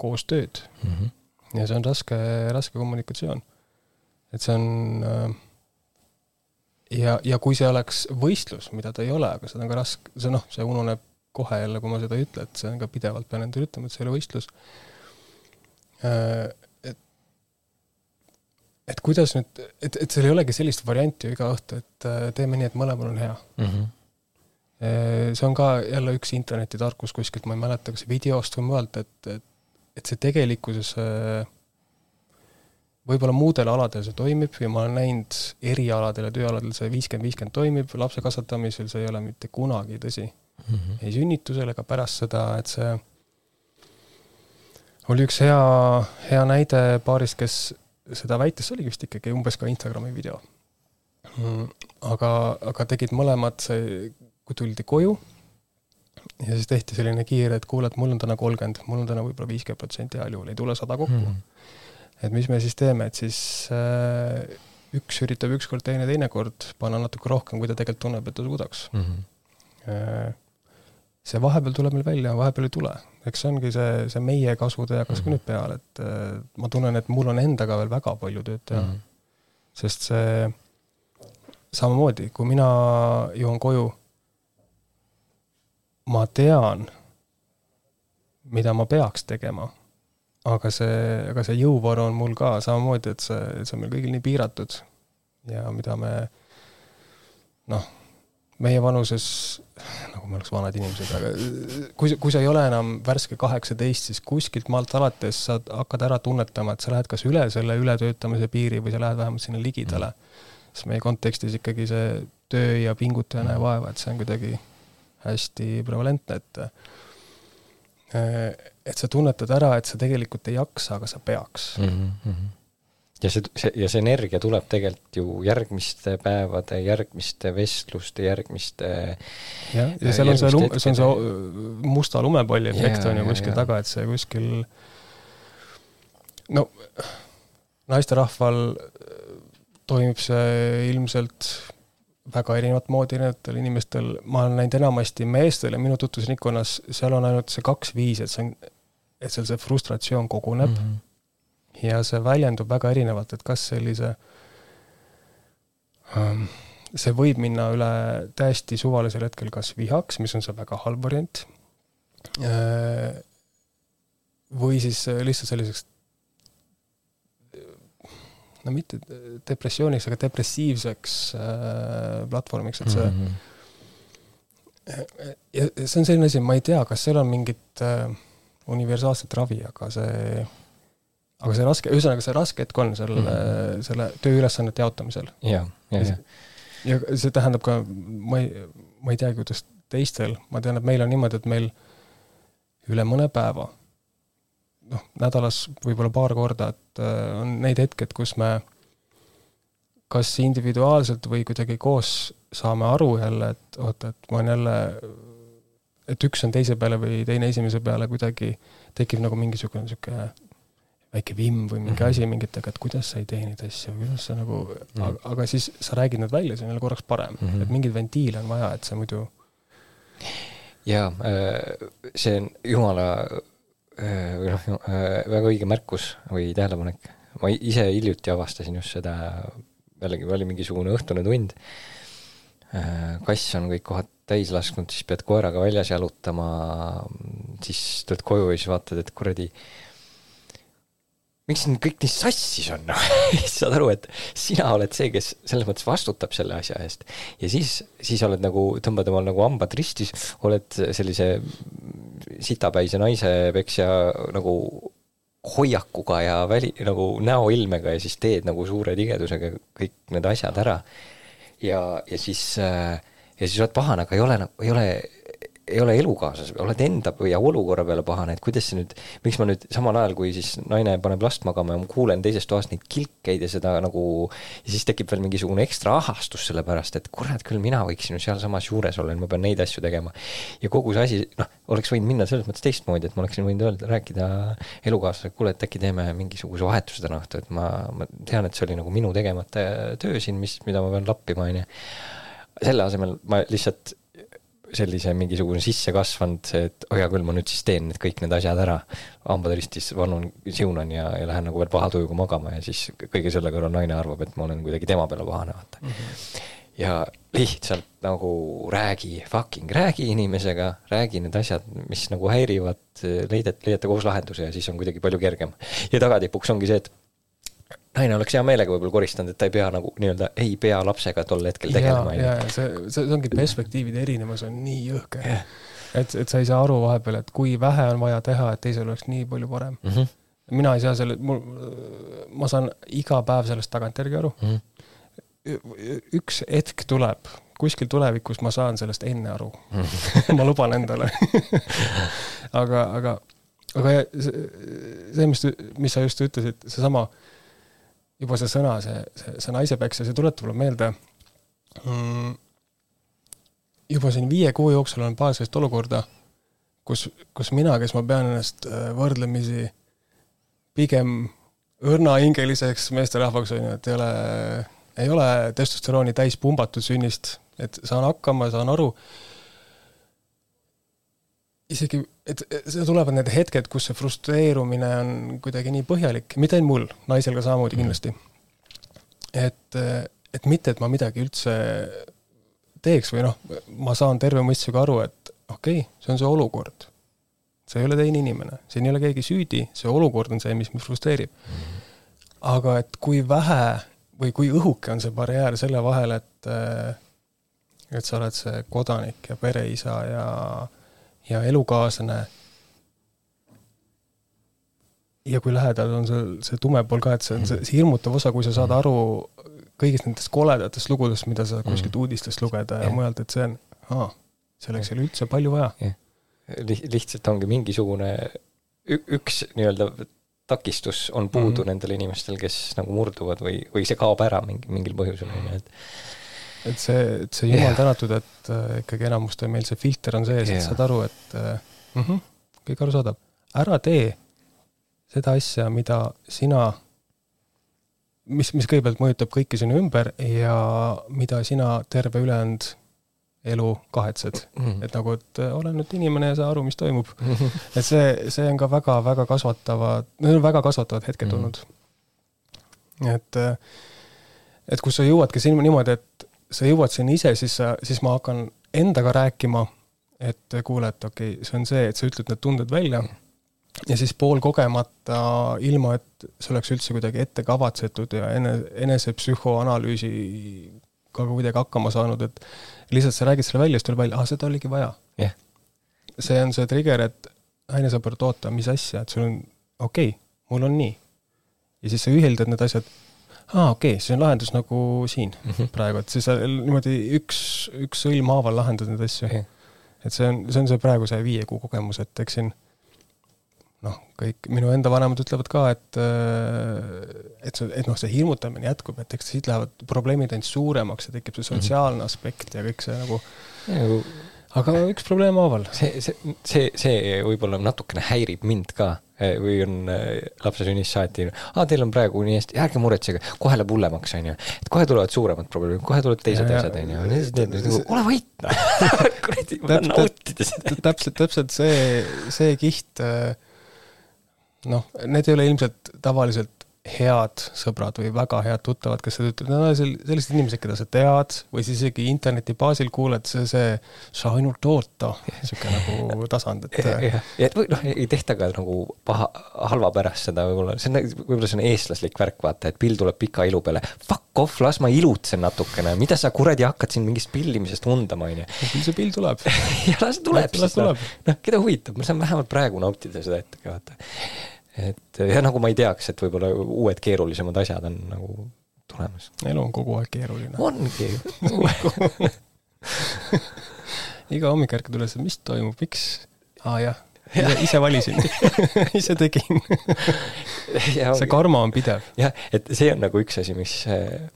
koos tööd mm. -hmm ja see on raske, raske kommunikatsioon. et see on äh, ja, ja kui see oleks võistlus, mida ta ei ole, aga seda on ka raske, see noh, see ununeb kohe jälle, kui ma seda ei ütle, et see on ka pidevalt pean endale ütlema, et see ei ole võistlus. Äh, et, et kuidas nüüd, et, et seal ei olegi sellist varianti ju iga õhtu, et äh, teeme nii, et mõlemal on hea mm. -hmm. see on ka jälle üks internetitarkus kuskilt, ma ei mäleta, kas videost või mujalt, et, et et see tegelikkuses äh, võib-olla muudel aladel see toimib ja ma olen näinud erialadel ja tööaladel see viiskümmend, viiskümmend toimib, lapse kasvatamisel see ei ole mitte kunagi tõsi mm. -hmm. ei sünnitusel ega pärast seda, et see oli üks hea, hea näide paarist, kes seda väitis, see oligi vist ikkagi umbes ka Instagrami video. Mm, aga, aga tegid mõlemad, see, kui tuldi koju ja siis tehti selline kiire, et kuule, et mul on täna kolmkümmend, mul on täna võib-olla viiskümmend protsenti heal juhul, ei tule sada kokku mm. -hmm. et mis me siis teeme, et siis äh, üks üritab ükskord, teine teinekord panna natuke rohkem, kui ta tegelikult tunneb, et ta suudaks mm. -hmm. see vahepeal tuleb meil välja, vahepeal ei tule. eks see ongi see, see meie kasvutee hakkas mm -hmm. ka nüüd peale, et äh, ma tunnen, et mul on endaga veel väga palju tööd teha mm. -hmm. sest see samamoodi, kui mina jõuan koju ma tean, mida ma peaks tegema. aga see, aga see jõuvaru on mul ka samamoodi, et see, see on meil kõigil nii piiratud. ja mida me noh, meie vanuses, nagu me oleks vanad inimesed, aga kui, kui sa ei ole enam värske kaheksateist, siis kuskilt maalt alates sa hakkad ära tunnetama, et sa lähed kas üle selle ületöötamise piiri või sa lähed vähemalt sinna ligidale mm.. sest meie kontekstis ikkagi see töö ja pinguta ja vaeva, et see on kuidagi hästi prevalentne, et et sa tunnetad ära, et sa tegelikult ei jaksa, aga sa peaks mm. -hmm. ja see, see, ja see energia tuleb tegelikult ju järgmiste päevade, järgmiste vestluste, järgmiste jah, ja seal on see see on see musta lumepalli efekt on ju kuskil taga, et see kuskil no naisterahval toimib see ilmselt väga erinevat moodi erinevatel inimestel, ma olen näinud enamasti meestel ja minu tutvusringkonnas, seal on ainult see kaks viisi, et see on, et seal see frustratsioon koguneb mm -hmm. ja see väljendub väga erinevalt, et kas sellise um, see võib minna üle täiesti suvalisel hetkel kas vihaks, mis on see väga halb variant, või siis lihtsalt selliseks no mitte depressiooniks, aga depressiivseks äh, platvormiks, et see mm. -hmm. ja see on selline asi, ma ei tea, kas seal on mingit äh, universaalset ravi, aga see, aga see raske, ühesõnaga see raske hetk on selle mm, -hmm. selle tööülesannete jaotamisel. ja, ja, ja. ja see tähendab ka, ma ei, ma ei teagi, kuidas teistel, ma tean, et meil on niimoodi, et meil üle mõne päeva noh, nädalas võib-olla paar korda, et äh, on neid hetked, kus me kas individuaalselt või kuidagi koos saame aru jälle, et oota, et ma olen jälle, et üks on teise peale või teine esimese peale kuidagi tekib nagu mingisugune niisugune väike vimm või mingi mm -hmm. asi mingitega, et kuidas sa ei tee neid asju, kuidas sa nagu mm, -hmm. aga, aga siis sa räägid need välja, see on jälle korraks parem mm, -hmm. et mingeid ventiile on vaja, et see muidu. jaa, äh, see on jumala või noh, äh, väga õige märkus või tähelepanek. ma ise hiljuti avastasin just seda, jällegi oli mingisugune õhtune tund, äh, kass on kõik kohad täis lasknud, siis pead koeraga väljas jalutama, siis tuled koju ja siis vaatad, et kuradi äh, miks siin kõik nii sassis on, noh saad aru, et sina oled see, kes selles mõttes vastutab selle asja eest. ja siis, siis oled nagu, tõmbad omal nagu hambad ristis, oled sellise sitapäise naisepeksja nagu hoiakuga ja väli, nagu näoilmega ja siis teed nagu suure tigedusega kõik need asjad ära. ja, ja siis, ja siis oled pahane, aga ei ole nagu, ei ole ei ole elukaaslase, oled enda ja olukorra peale pahane, et kuidas see nüüd, miks ma nüüd samal ajal, kui siis naine paneb last magama ja ma kuulen teisest toast neid kilkeid ja seda nagu ja siis tekib veel mingisugune ekstra ahastus selle pärast, et kurat küll, mina võiksin ju sealsamas juures olla, ma pean neid asju tegema. ja kogu see asi, noh, oleks võinud minna selles mõttes teistmoodi, et ma oleksin võinud öelda, rääkida elukaaslasele, kuule, et äkki teeme mingisuguse vahetuse täna õhtul, et ma, ma tean, et see oli nagu minu tegemata töö siin, mis, mida ma pean lappima, on ju. selle asemel ma lihtsalt sellise mingisugune sissekasvanud, et oh hea küll, ma nüüd siis teen need kõik need asjad ära, hambad ristis vannun, siunan ja, ja lähen nagu veel paha tujuga magama ja siis kõige selle kõrval naine arvab, et ma olen kuidagi tema peale pahane, vaata mm. -hmm. ja lihtsalt nagu räägi, fucking räägi inimesega, räägi need asjad, mis nagu häirivad, leidad, leiate koos lahenduse ja siis on kuidagi palju kergem. ja tagatipuks ongi see, et naine oleks hea meelega võib-olla koristanud, et ta ei pea nagu nii-öelda, ei pea lapsega tol hetkel tegelema. ja, ja see, see ongi perspektiivide erinevus on nii jõhker yeah.. et, et sa ei saa aru vahepeal, et kui vähe on vaja teha, et teisel oleks nii palju parem mm. -hmm. mina ei saa selle, mul, ma saan iga päev sellest tagantjärgi aru mm. -hmm. üks hetk tuleb, kuskil tulevikus ma saan sellest enne aru mm. -hmm. ma luban endale aga, aga, aga see, see, mis, mis sa just ütlesid, seesama juba see sõna, see, see, see naisepeksja, see tuletab mulle meelde. Mm, juba siin viie kuu jooksul on paar sellist olukorda, kus, kus mina, kes ma pean ennast äh, võrdlemisi pigem õrnahingeliseks meesterahvaks, on ju, et ei ole, ei ole testosterooni täis pumbatud sünnist, et saan hakkama, saan aru, isegi, et see tulevad need hetked, kus see frustreerumine on kuidagi nii põhjalik, mitte ainult mul, naisel ka samamoodi mhm. kindlasti. et, et mitte, et ma midagi üldse teeks või noh, ma saan terve mõistusega aru, et okei okay,, see on see olukord. see ei ole teine inimene, siin ei ole keegi süüdi, see olukord on see, mis mind frustreerib. aga et kui vähe või kui õhuke on see barjäär selle vahel, et et sa oled see kodanik ja pereisa ja äh, ja elukaaslane. ja kui lähedal on see, see tume pool ka, et see on see, see hirmutav osa, kui sa saad aru kõigist nendest koledatest lugudest, mida sa kuskilt uudistest lugeda ja, ja mujalt, et see on, aa, selleks ei ole üldse palju vaja. lihtsalt ongi mingisugune üks nii-öelda takistus on puudu mm -hmm. nendel inimestel, kes nagu murduvad või, või see kaob ära mingi, mingil põhjusel, on ju, et et see, et see jumal yeah. tänatud, et äh, ikkagi enamustel meil see filter on sees yeah., et saad aru, et mm -hmm, kõik arusaadav. ära tee seda asja, mida sina, mis, mis kõigepealt mõjutab kõiki sinu ümber ja mida sina terve ülejäänud elu kahetsed mm. -hmm. et nagu, et äh, ole nüüd inimene ja saa aru, mis toimub mm. -hmm. et see, see on ka väga-väga kasvatavad, need on väga kasvatavad hetked mm -hmm. olnud. et, et kus sa jõuadki sinna niimoodi, et sa jõuad sinna ise, siis sa, siis ma hakkan endaga rääkima et kuule, et okei okay,, see on see, et sa ütled need tunded välja. Ja siis poolkogemata, ilma et see oleks üldse kuidagi ette kavatsetud ja ene, enese psühhoanalüüsiga kuidagi hakkama saanud, et lihtsalt sa räägid selle välja, siis tuleb välja, aa, seda oligi vaja. Yeah.. see on see trigger, et ainesõber, et oota, mis asja, et sul on, okei okay,, mul on nii. ja siis sa ühildad need asjad, aa, okei okay,, see on lahendus nagu siin mm -hmm. praegu, et siis niimoodi üks, üks sõlm haaval lahendad neid asju yeah.. et see on, see on see praegu see viie kuu kogemus, et eks siin noh, kõik minu enda vanemad ütlevad ka, et et see, et noh, see hirmutamine jätkub, et eks siit lähevad probleemid ainult suuremaks ja tekib see sotsiaalne mhm. aspekt ja kõik see nagu, nagu aga üks probleem haaval. see, see, see, see võib-olla natukene häirib mind ka või on eh, lapse sünnist saati, aa, teil on praegu nii hästi, ärge muretsege, kohe läheb hullemaks, onju. et kohe tulevad suuremad probleemid, kohe tulevad teised ja, asjad, onju. ole vait, noh. kuradi, ma tahan nautida seda. täpselt, täpselt see, see kiht äh, noh, need ei ole ilmselt tavaliselt head sõbrad või väga head tuttavad, kes seda ütlevad, no sellised inimesed, keda sa tead või siis isegi interneti baasil kuuled, see, see, sa ainult oota, niisugune nagu tasand, et. jah, ja et või noh, ei tehta ka nagu paha, halva pärast seda võib-olla, see on, võib-olla see on eestlaslik värk, vaata, et pill tuleb pika ilu peale. Fuck off, las ma ilutsen natukene, mida sa kuradi hakkad siin mingist pillimisest undama, onju. küll see pill tuleb. Ja las tuleb, noh, keda huvitab, ma saan vähemalt praegu nautida seda hetke, vaata et ja nagu ma ei teaks, et võib-olla uued keerulisemad asjad on nagu tulemas. elu on kogu aeg keeruline. ongi iga hommik ärkad üles, mis toimub, miks? aa ah, jah, ise, ise valisin ise tegin see karma on pidev. jah, et see on nagu üks asi, mis äh,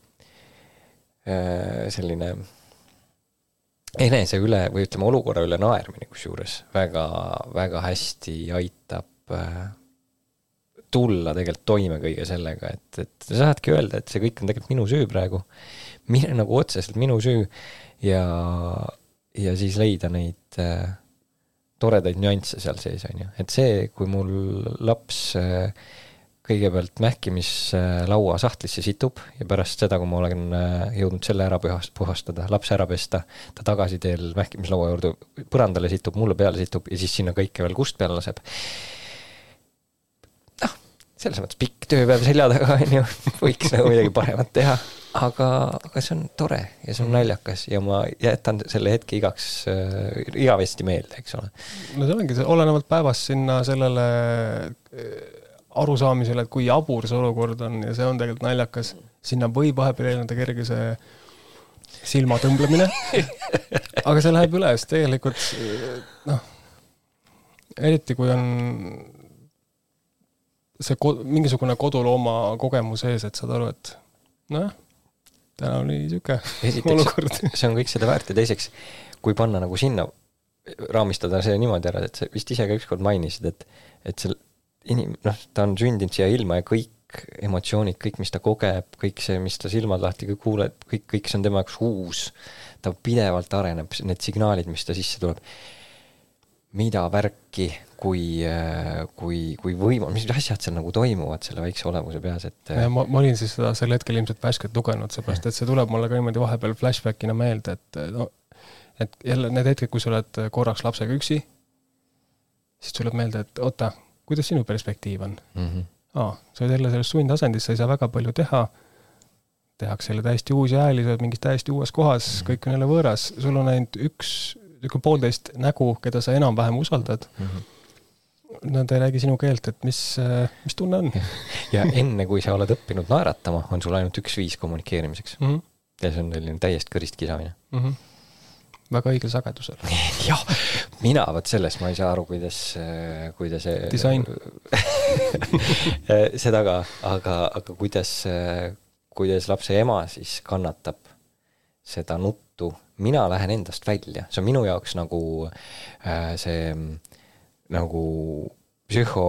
äh selline enese üle või ütleme, olukorra üle naermine kusjuures väga, väga hästi aitab äh, tulla tegelikult toime kõige sellega, et, et sa saadki öelda, et see kõik on tegelikult minu süü praegu. mine nagu otseselt minu süü ja, ja siis leida neid äh, toredaid nüansse seal sees, on ju. et see, kui mul laps äh, kõigepealt mähkimislaua sahtlisse situb ja pärast seda, kui ma olen äh, jõudnud selle ära puhast-, puhastada, lapse ära pesta, ta tagasiteel mähkimislaua juurde põrandale situb, mulle peale situb ja siis sinna kõike veel kust peale laseb selles mõttes pikk tööpäev selja taga, on ju, võiks nagu midagi paremat teha, aga, aga see on tore ja see on naljakas ja ma jätan selle hetke igaks äh,, igavesti meelde, eks ole. no see ongi, olenevalt päevast sinna sellele äh, arusaamisele, et kui jabur see olukord on ja see on tegelikult naljakas, sinna võib vahepeal eelneda kerge see silmatõmblemine aga see läheb üle, sest tegelikult noh, eriti kui on see ko-, mingisugune kodulooma kogemus ees, et saad aru, et nojah, täna oli niisugune olukord. see on kõik seda väärt ja teiseks, kui panna nagu sinna, raamistada see niimoodi ära, et sa vist ise ka ükskord mainisid, et, et see inim-, noh, ta on sündinud siia ilma ja kõik emotsioonid, kõik, mis ta kogeb, kõik see, mis ta silmad lahti kuuleb, kõik, kõik see on tema jaoks uus. ta pidevalt areneb, need signaalid, mis ta sisse tuleb mida värki, kui, kui, kui võima-, mis asjad seal nagu toimuvad selle väikse olemuse peas, et ma, ma olin siis seda sel hetkel ilmselt värskelt lugenud, seepärast et see tuleb mulle ka niimoodi vahepeal flashbackina meelde, et no et jälle need hetked, kui sa oled korraks lapsega üksi, siis tuleb meelde, et oota, kuidas sinu perspektiiv on mm? -hmm. aa, sa oled jälle selles sundasendis, sa ei saa väga palju teha, tehakse jälle täiesti uusi hääli, sa oled mingis täiesti uues kohas mm, -hmm. kõik on jälle võõras, sul on ainult üks niisugune poolteist nägu, keda sa enam-vähem usaldad mm. -hmm Nad ei räägi sinu keelt, et mis, mis tunne on. ja enne, kui sa oled õppinud naeratama, on sul ainult üks viis kommunikeerimiseks mm. -hmm. ja see on selline täiesti kõrist kisamine mm. -hmm väga õigel sagedusel jah, mina vot sellest ma ei saa aru, kuidas, kuidas see disain seda ka, aga, aga kuidas, kuidas lapse ema siis kannatab seda nuttu mina lähen endast välja, see on minu jaoks nagu äh, see nagu psühho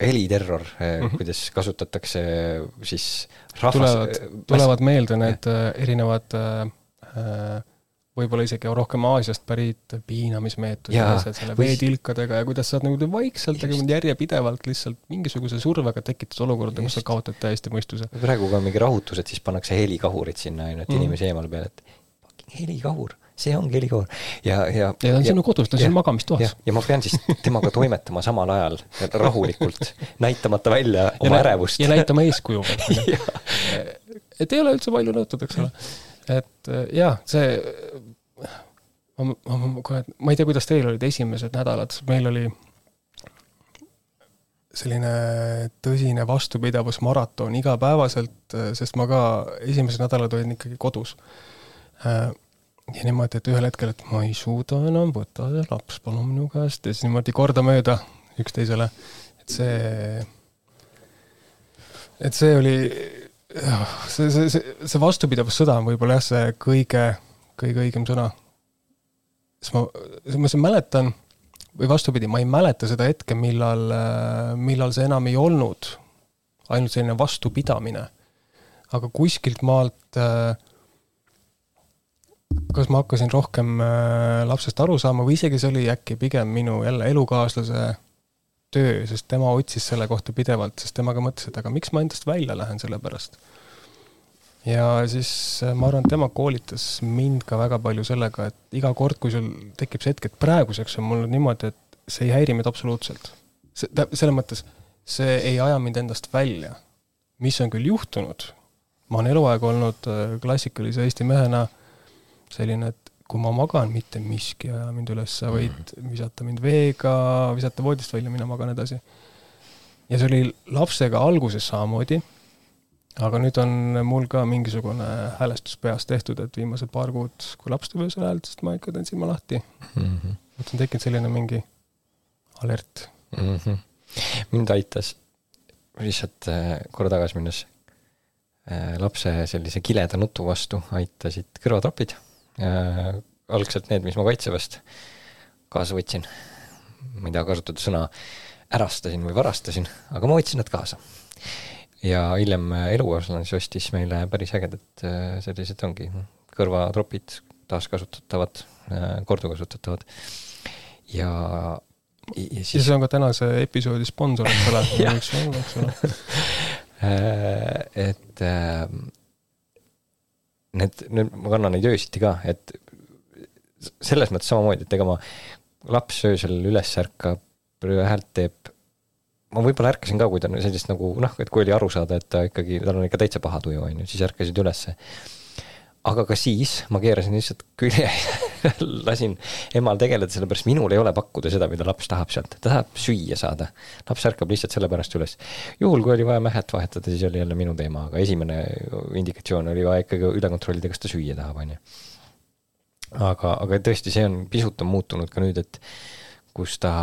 heliterror mm, -hmm. kuidas kasutatakse siis rahvas tulevad, tulevad meelde need äh, erinevad äh, võib-olla isegi rohkem Aasiast pärit piinamismeetodid ja asjad selle või... veetilkadega ja kuidas saad nagu vaikselt, aga järjepidevalt lihtsalt mingisuguse survega tekitada olukorda, kus sa kaotad täiesti mõistuse. praegu, on mingi rahutused, siis pannakse helikahurid sinna, on ju, et mm -hmm. inimesi eemale peale, et helikahur, see ongi helikoor ja, ja. ja ta on sinu kodus, ta on sinu magamistoas. ja ma pean siis temaga toimetama samal ajal rahulikult, näitamata välja oma ja ärevust. ja näitama eeskuju et ei ole üldse palju nõutud, eks ole. et jaa, see, ma, ma, ma kohe, ma ei tea, kuidas teil olid esimesed nädalad, meil oli selline tõsine vastupidavusmaraton igapäevaselt, sest ma ka esimesed nädalad olin ikkagi kodus. Ja niimoodi, et ühel hetkel, et ma ei suuda enam, võta see laps palun minu käest ja siis niimoodi kordamööda üksteisele, et see, et see oli, see, see, see, see vastupidavussõda on võib-olla jah, see kõige, kõige õigem sõna. sest ma, ma mäletan või vastupidi, ma ei mäleta seda hetke, millal, millal see enam ei olnud ainult selline vastupidamine. aga kuskilt maalt, kas ma hakkasin rohkem lapsest aru saama või isegi see oli äkki pigem minu jälle elukaaslase töö, sest tema otsis selle kohta pidevalt, sest temaga mõtles, et aga miks ma endast välja lähen selle pärast. ja siis ma arvan, et tema koolitas mind ka väga palju sellega, et iga kord, kui sul tekib see hetk, et praeguseks on mul niimoodi, et see ei häiri mind absoluutselt. see, selles mõttes, see ei aja mind endast välja. mis on küll juhtunud, ma olen eluaeg olnud klassikalise Eesti mehena selline, et kui ma magan, mitte miski ei aja mind üles, sa võid visata mind veega, visata voodist välja, mina magan edasi. ja see oli lapsega alguses samamoodi, aga nüüd on mul ka mingisugune häälestus peas tehtud, et viimased paar kuud, kui laps tuleb öösel häält, siis ma ikka teen silma lahti mm. -hmm. et on tekkinud selline mingi alert mm. -hmm. mind aitas lihtsalt korra tagasi minnes lapse sellise kileda nutu vastu aitasid kõrvatropid äh,. algselt need, mis ma Kaitseväest kaasa võtsin. ma ei taha kasutada sõna ärastasin või varastasin, aga ma võtsin nad kaasa. ja hiljem elukaaslane siis ostis meile päris ägedad sellised ongi kõrvatropid, taaskasutatavad, korduvkasutatavad ja ja siis ja see on ka tänase episoodi sponsor, eks ole, eks ole. et need, need, ma kannan neid öösiti ka, et selles mõttes samamoodi, et ega ma, laps öösel üles ärkab, häält teeb, ma võib-olla ärkasin ka, kui ta sellist nagu noh, et kui oli aru saada, et ta ikkagi, tal on ikka täitsa paha tuju, on ju, siis ärkasid ülesse aga ka siis ma keerasin lihtsalt külje ja lasin emal tegeleda, sellepärast minul ei ole pakkuda seda, mida laps tahab sealt, ta tahab süüa saada. laps ärkab lihtsalt sellepärast üles. juhul, kui oli vaja mähet vahetada, siis oli jälle minu teema, aga esimene indikatsioon oli vaja ikkagi üle kontrollida, kas ta süüa tahab, on ju. aga, aga tõesti, see on, pisut on muutunud ka nüüd, et kus ta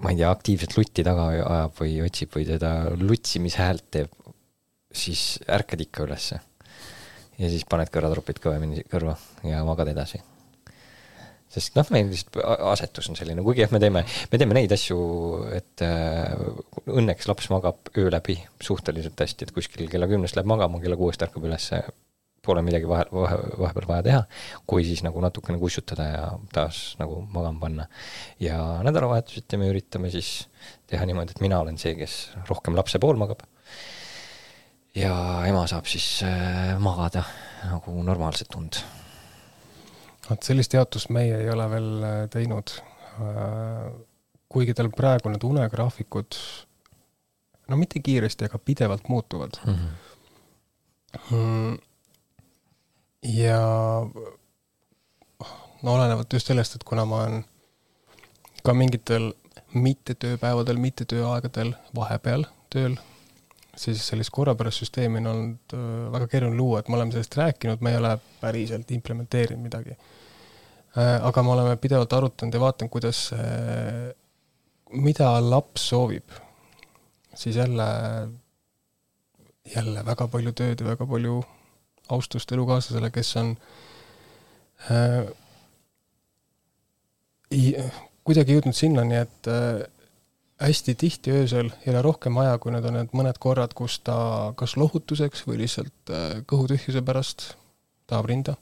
ma ei tea, aktiivselt lutti taga ajab või otsib või teda lutsimishäält teeb, siis ärkad ikka ülesse ja siis paned kõrvatropid kõvemini kõrva ja magad edasi. sest noh, meil lihtsalt asetus on selline, kuigi jah, me teeme, me teeme neid asju, et äh, õnneks laps magab öö läbi suhteliselt hästi, et kuskil kella kümnest läheb magama, kella kuuest ärkab ülesse, pole midagi vahe, vahe, vahepeal vaja teha, kui siis nagu natukene kussutada ja taas nagu magama panna. ja nädalavahetuseti me üritame siis teha niimoodi, et mina olen see, kes rohkem lapse pool magab ja ema saab siis äh, magada nagu normaalset und. vot sellist jaotust meie ei ole veel äh, teinud. Äh, kuigi tal praegu need unegraafikud no mitte kiiresti, aga pidevalt muutuvad mhm. mm. -hmm. ja no olenevalt just sellest, et kuna ma olen ka mingitel mittetööpäevadel, mittetööaegadel vahepeal tööl siis sellist korrapärast süsteemi on olnud väga keeruline luua, et me oleme sellest rääkinud, me ei ole päriselt implementeerinud midagi. Aga me oleme pidevalt arutanud ja vaadanud, kuidas, mida laps soovib. siis jälle, jälle väga palju tööd ja väga palju austust elukaaslasele, kes on äh, kuidagi jõudnud sinnani, et äh, hästi tihti öösel ei ole rohkem aja, kui need on need mõned korrad, kus ta kas lohutuseks või lihtsalt äh, kõhutühjuse pärast tahab rinda.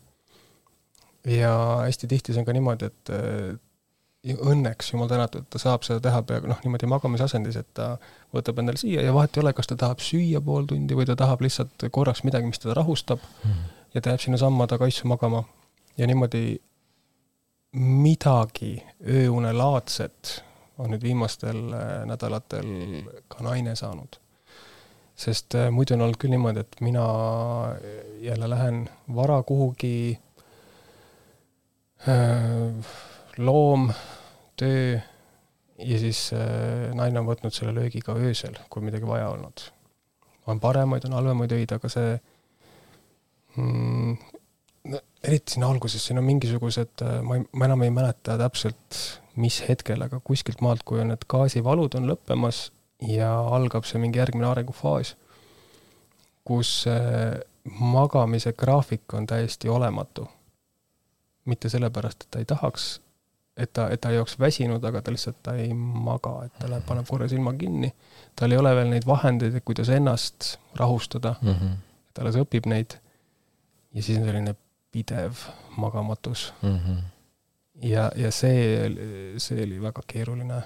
ja hästi tihti see on ka niimoodi, et äh, õnneks, jumal tänatud, ta saab seda teha peaaegu noh, niimoodi magamisasendis, et ta võtab endale siia ja vahet ei ole, kas ta tahab süüa pool tundi või ta tahab lihtsalt korraks midagi, mis teda rahustab mm. ja ta jääb sinnasamma taga issu magama. ja niimoodi midagi ööunelaadset on nüüd viimastel äh, nädalatel ka naine saanud. sest äh, muidu on olnud küll niimoodi, et mina jälle lähen vara kuhugi, äh, loom, töö ja siis naine on võtnud selle löögi ka öösel, kui midagi vaja olnud. on paremaid, on halvemaid öid, aga see mm, no eriti siin alguses, siin on mingisugused, ma ei, ma enam ei mäleta täpselt, mis hetkel, aga kuskilt maalt, kui on need gaasivalud on lõppemas ja algab see mingi järgmine arengufaas, kus magamise graafik on täiesti olematu. mitte sellepärast, et ta ei tahaks, et ta, et ta ei oleks väsinud, aga ta lihtsalt, ta ei maga, et ta läheb, paneb korra silma kinni, tal ei ole veel neid vahendeid, et kuidas ennast rahustada mm, -hmm. ta alles õpib neid ja siis on selline pidev magamatus mm. -hmm ja, ja see, see oli väga keeruline,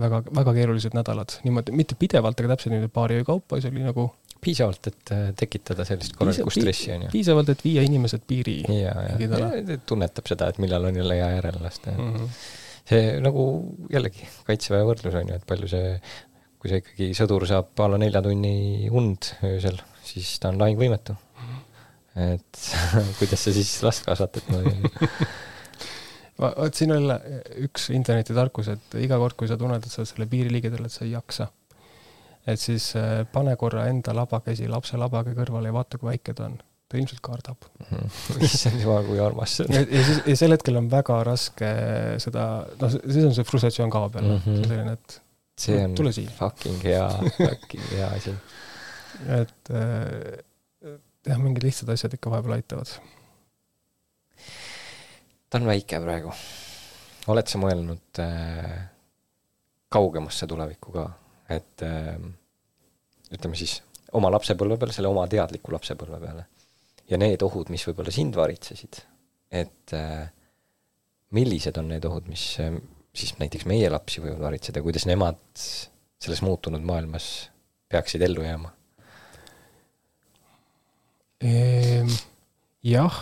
väga, väga keerulised nädalad, niimoodi, mitte pidevalt, aga täpselt niimoodi paari öö kaupa, see oli nagu piisavalt, et äh, tekitada sellist korralikku stressi, on ju? piisavalt, et viia inimesed piiri. ja, ja, ja tunnetab seda, et millal on jälle hea järele lasta mm. -hmm. see nagu jällegi Kaitseväe võrdlus on ju, et palju see, kui see ikkagi sõdur saab a la nelja tunni und öösel, siis ta on lahingvõimetu. -hmm. et kuidas sa siis last kasvatad no, vot siin on üks internetitarkus, et iga kord, kui sa tunned, et sa oled selle piiri ligidal, et sa ei jaksa, et siis äh, pane korra enda labakäsi lapse labaga kõrvale ja vaata, kui väike ta on. ta ilmselt kardab mhm. issand jumal, kui armas see on. ja siis, ja sel hetkel on väga raske seda, noh, siis on see frustratsioon kaob jälle mm, -hmm. selline, et see on tule siia. fucking hea, fucking hea asi. et äh, jah, mingid lihtsad asjad ikka vahepeal aitavad ta on väike praegu. oled sa mõelnud äh, kaugemasse tulevikku ka, et äh, ütleme siis oma lapsepõlve peale, selle oma teadliku lapsepõlve peale ja need ohud, mis võib-olla sind varitsesid, et äh, millised on need ohud, mis äh, siis näiteks meie lapsi võivad varitseda, kuidas nemad selles muutunud maailmas peaksid ellu jääma? Ehm, jah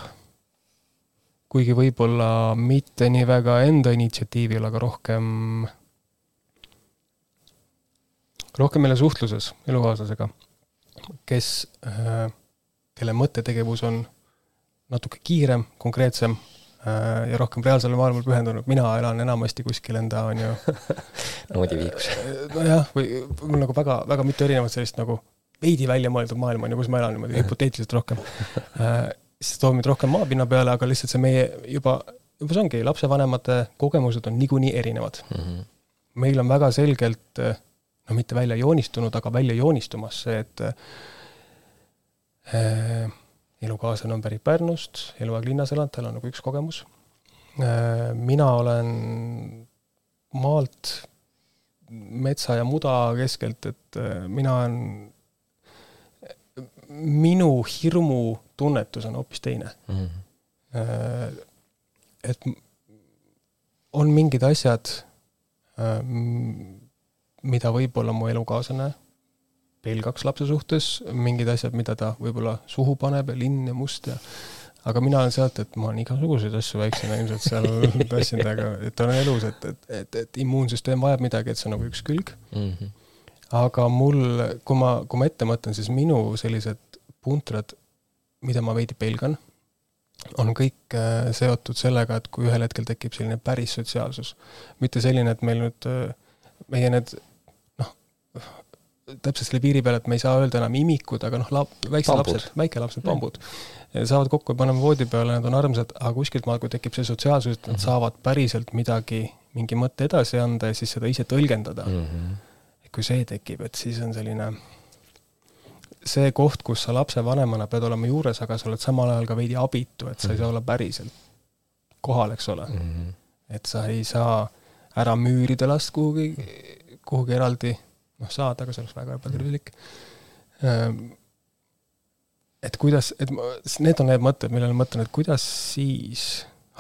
kuigi võib-olla mitte nii väga enda initsiatiivil, aga rohkem, rohkem meile suhtluses elukaaslasega, kes, äh, kelle mõttetegevus on natuke kiirem, konkreetsem äh, ja rohkem reaalsele maailmale pühendunud, mina elan enamasti kuskil enda, on ju noodiviikus. nojah, või mul nagu väga, väga mitu erinevat sellist nagu veidi välja mõeldud maailma on ju, kus ma elan niimoodi hüpoteetiliselt rohkem äh, siis toob meid rohkem maapinna peale, aga lihtsalt see meie juba, juba see ongi, lapsevanemate kogemused on niikuinii erinevad mm. -hmm. meil on väga selgelt, no mitte välja joonistunud, aga välja joonistumas see, et äh, elukaaslane on pärit Pärnust, eluaeg linnas elanud, tal on nagu üks kogemus äh,. mina olen maalt metsa ja muda keskelt, et äh, mina olen minu hirmu tunnetus on hoopis teine mm. -hmm. et on mingid asjad, äh, mida võib-olla mu elukaaslane pelgaks lapse suhtes, mingid asjad, mida ta võib-olla suhu paneb ja linn ja must ja aga mina olen sealt, et ma olen igasuguseid asju väiksena ilmselt seal tassinud, aga et on elus, et, et, et, et immuunsüsteem vajab midagi, et see on nagu üks külg mm. -hmm aga mul, kui ma, kui ma ette mõtlen, siis minu sellised puntrad, mida ma veidi pelgan, on kõik äh, seotud sellega, et kui ühel hetkel tekib selline päris sotsiaalsus. mitte selline, et meil nüüd, äh, meie need noh, täpselt selle piiri peal, et me ei saa öelda enam imikud, aga noh, lap-, väiksed pambud. lapsed, väikelapsed, pambud, saavad kokku ja paneme voodi peale, nad on armsad, aga kuskilt maalt, kui tekib see sotsiaalsus, et nad -hmm. saavad päriselt midagi, mingi mõtte edasi anda ja siis seda ise tõlgendada mm. -hmm kui see tekib, et siis on selline see koht, kus sa lapsevanemana pead olema juures, aga sa oled samal ajal ka veidi abitu, et sa ei saa olla päriselt kohal, eks ole mm. -hmm. et sa ei saa ära müürida last kuhugi, kuhugi eraldi, noh, saad, aga see oleks väga ebatervislik. Ehm, et kuidas, et ma, need on need mõtted, millele ma mõtlen, et kuidas siis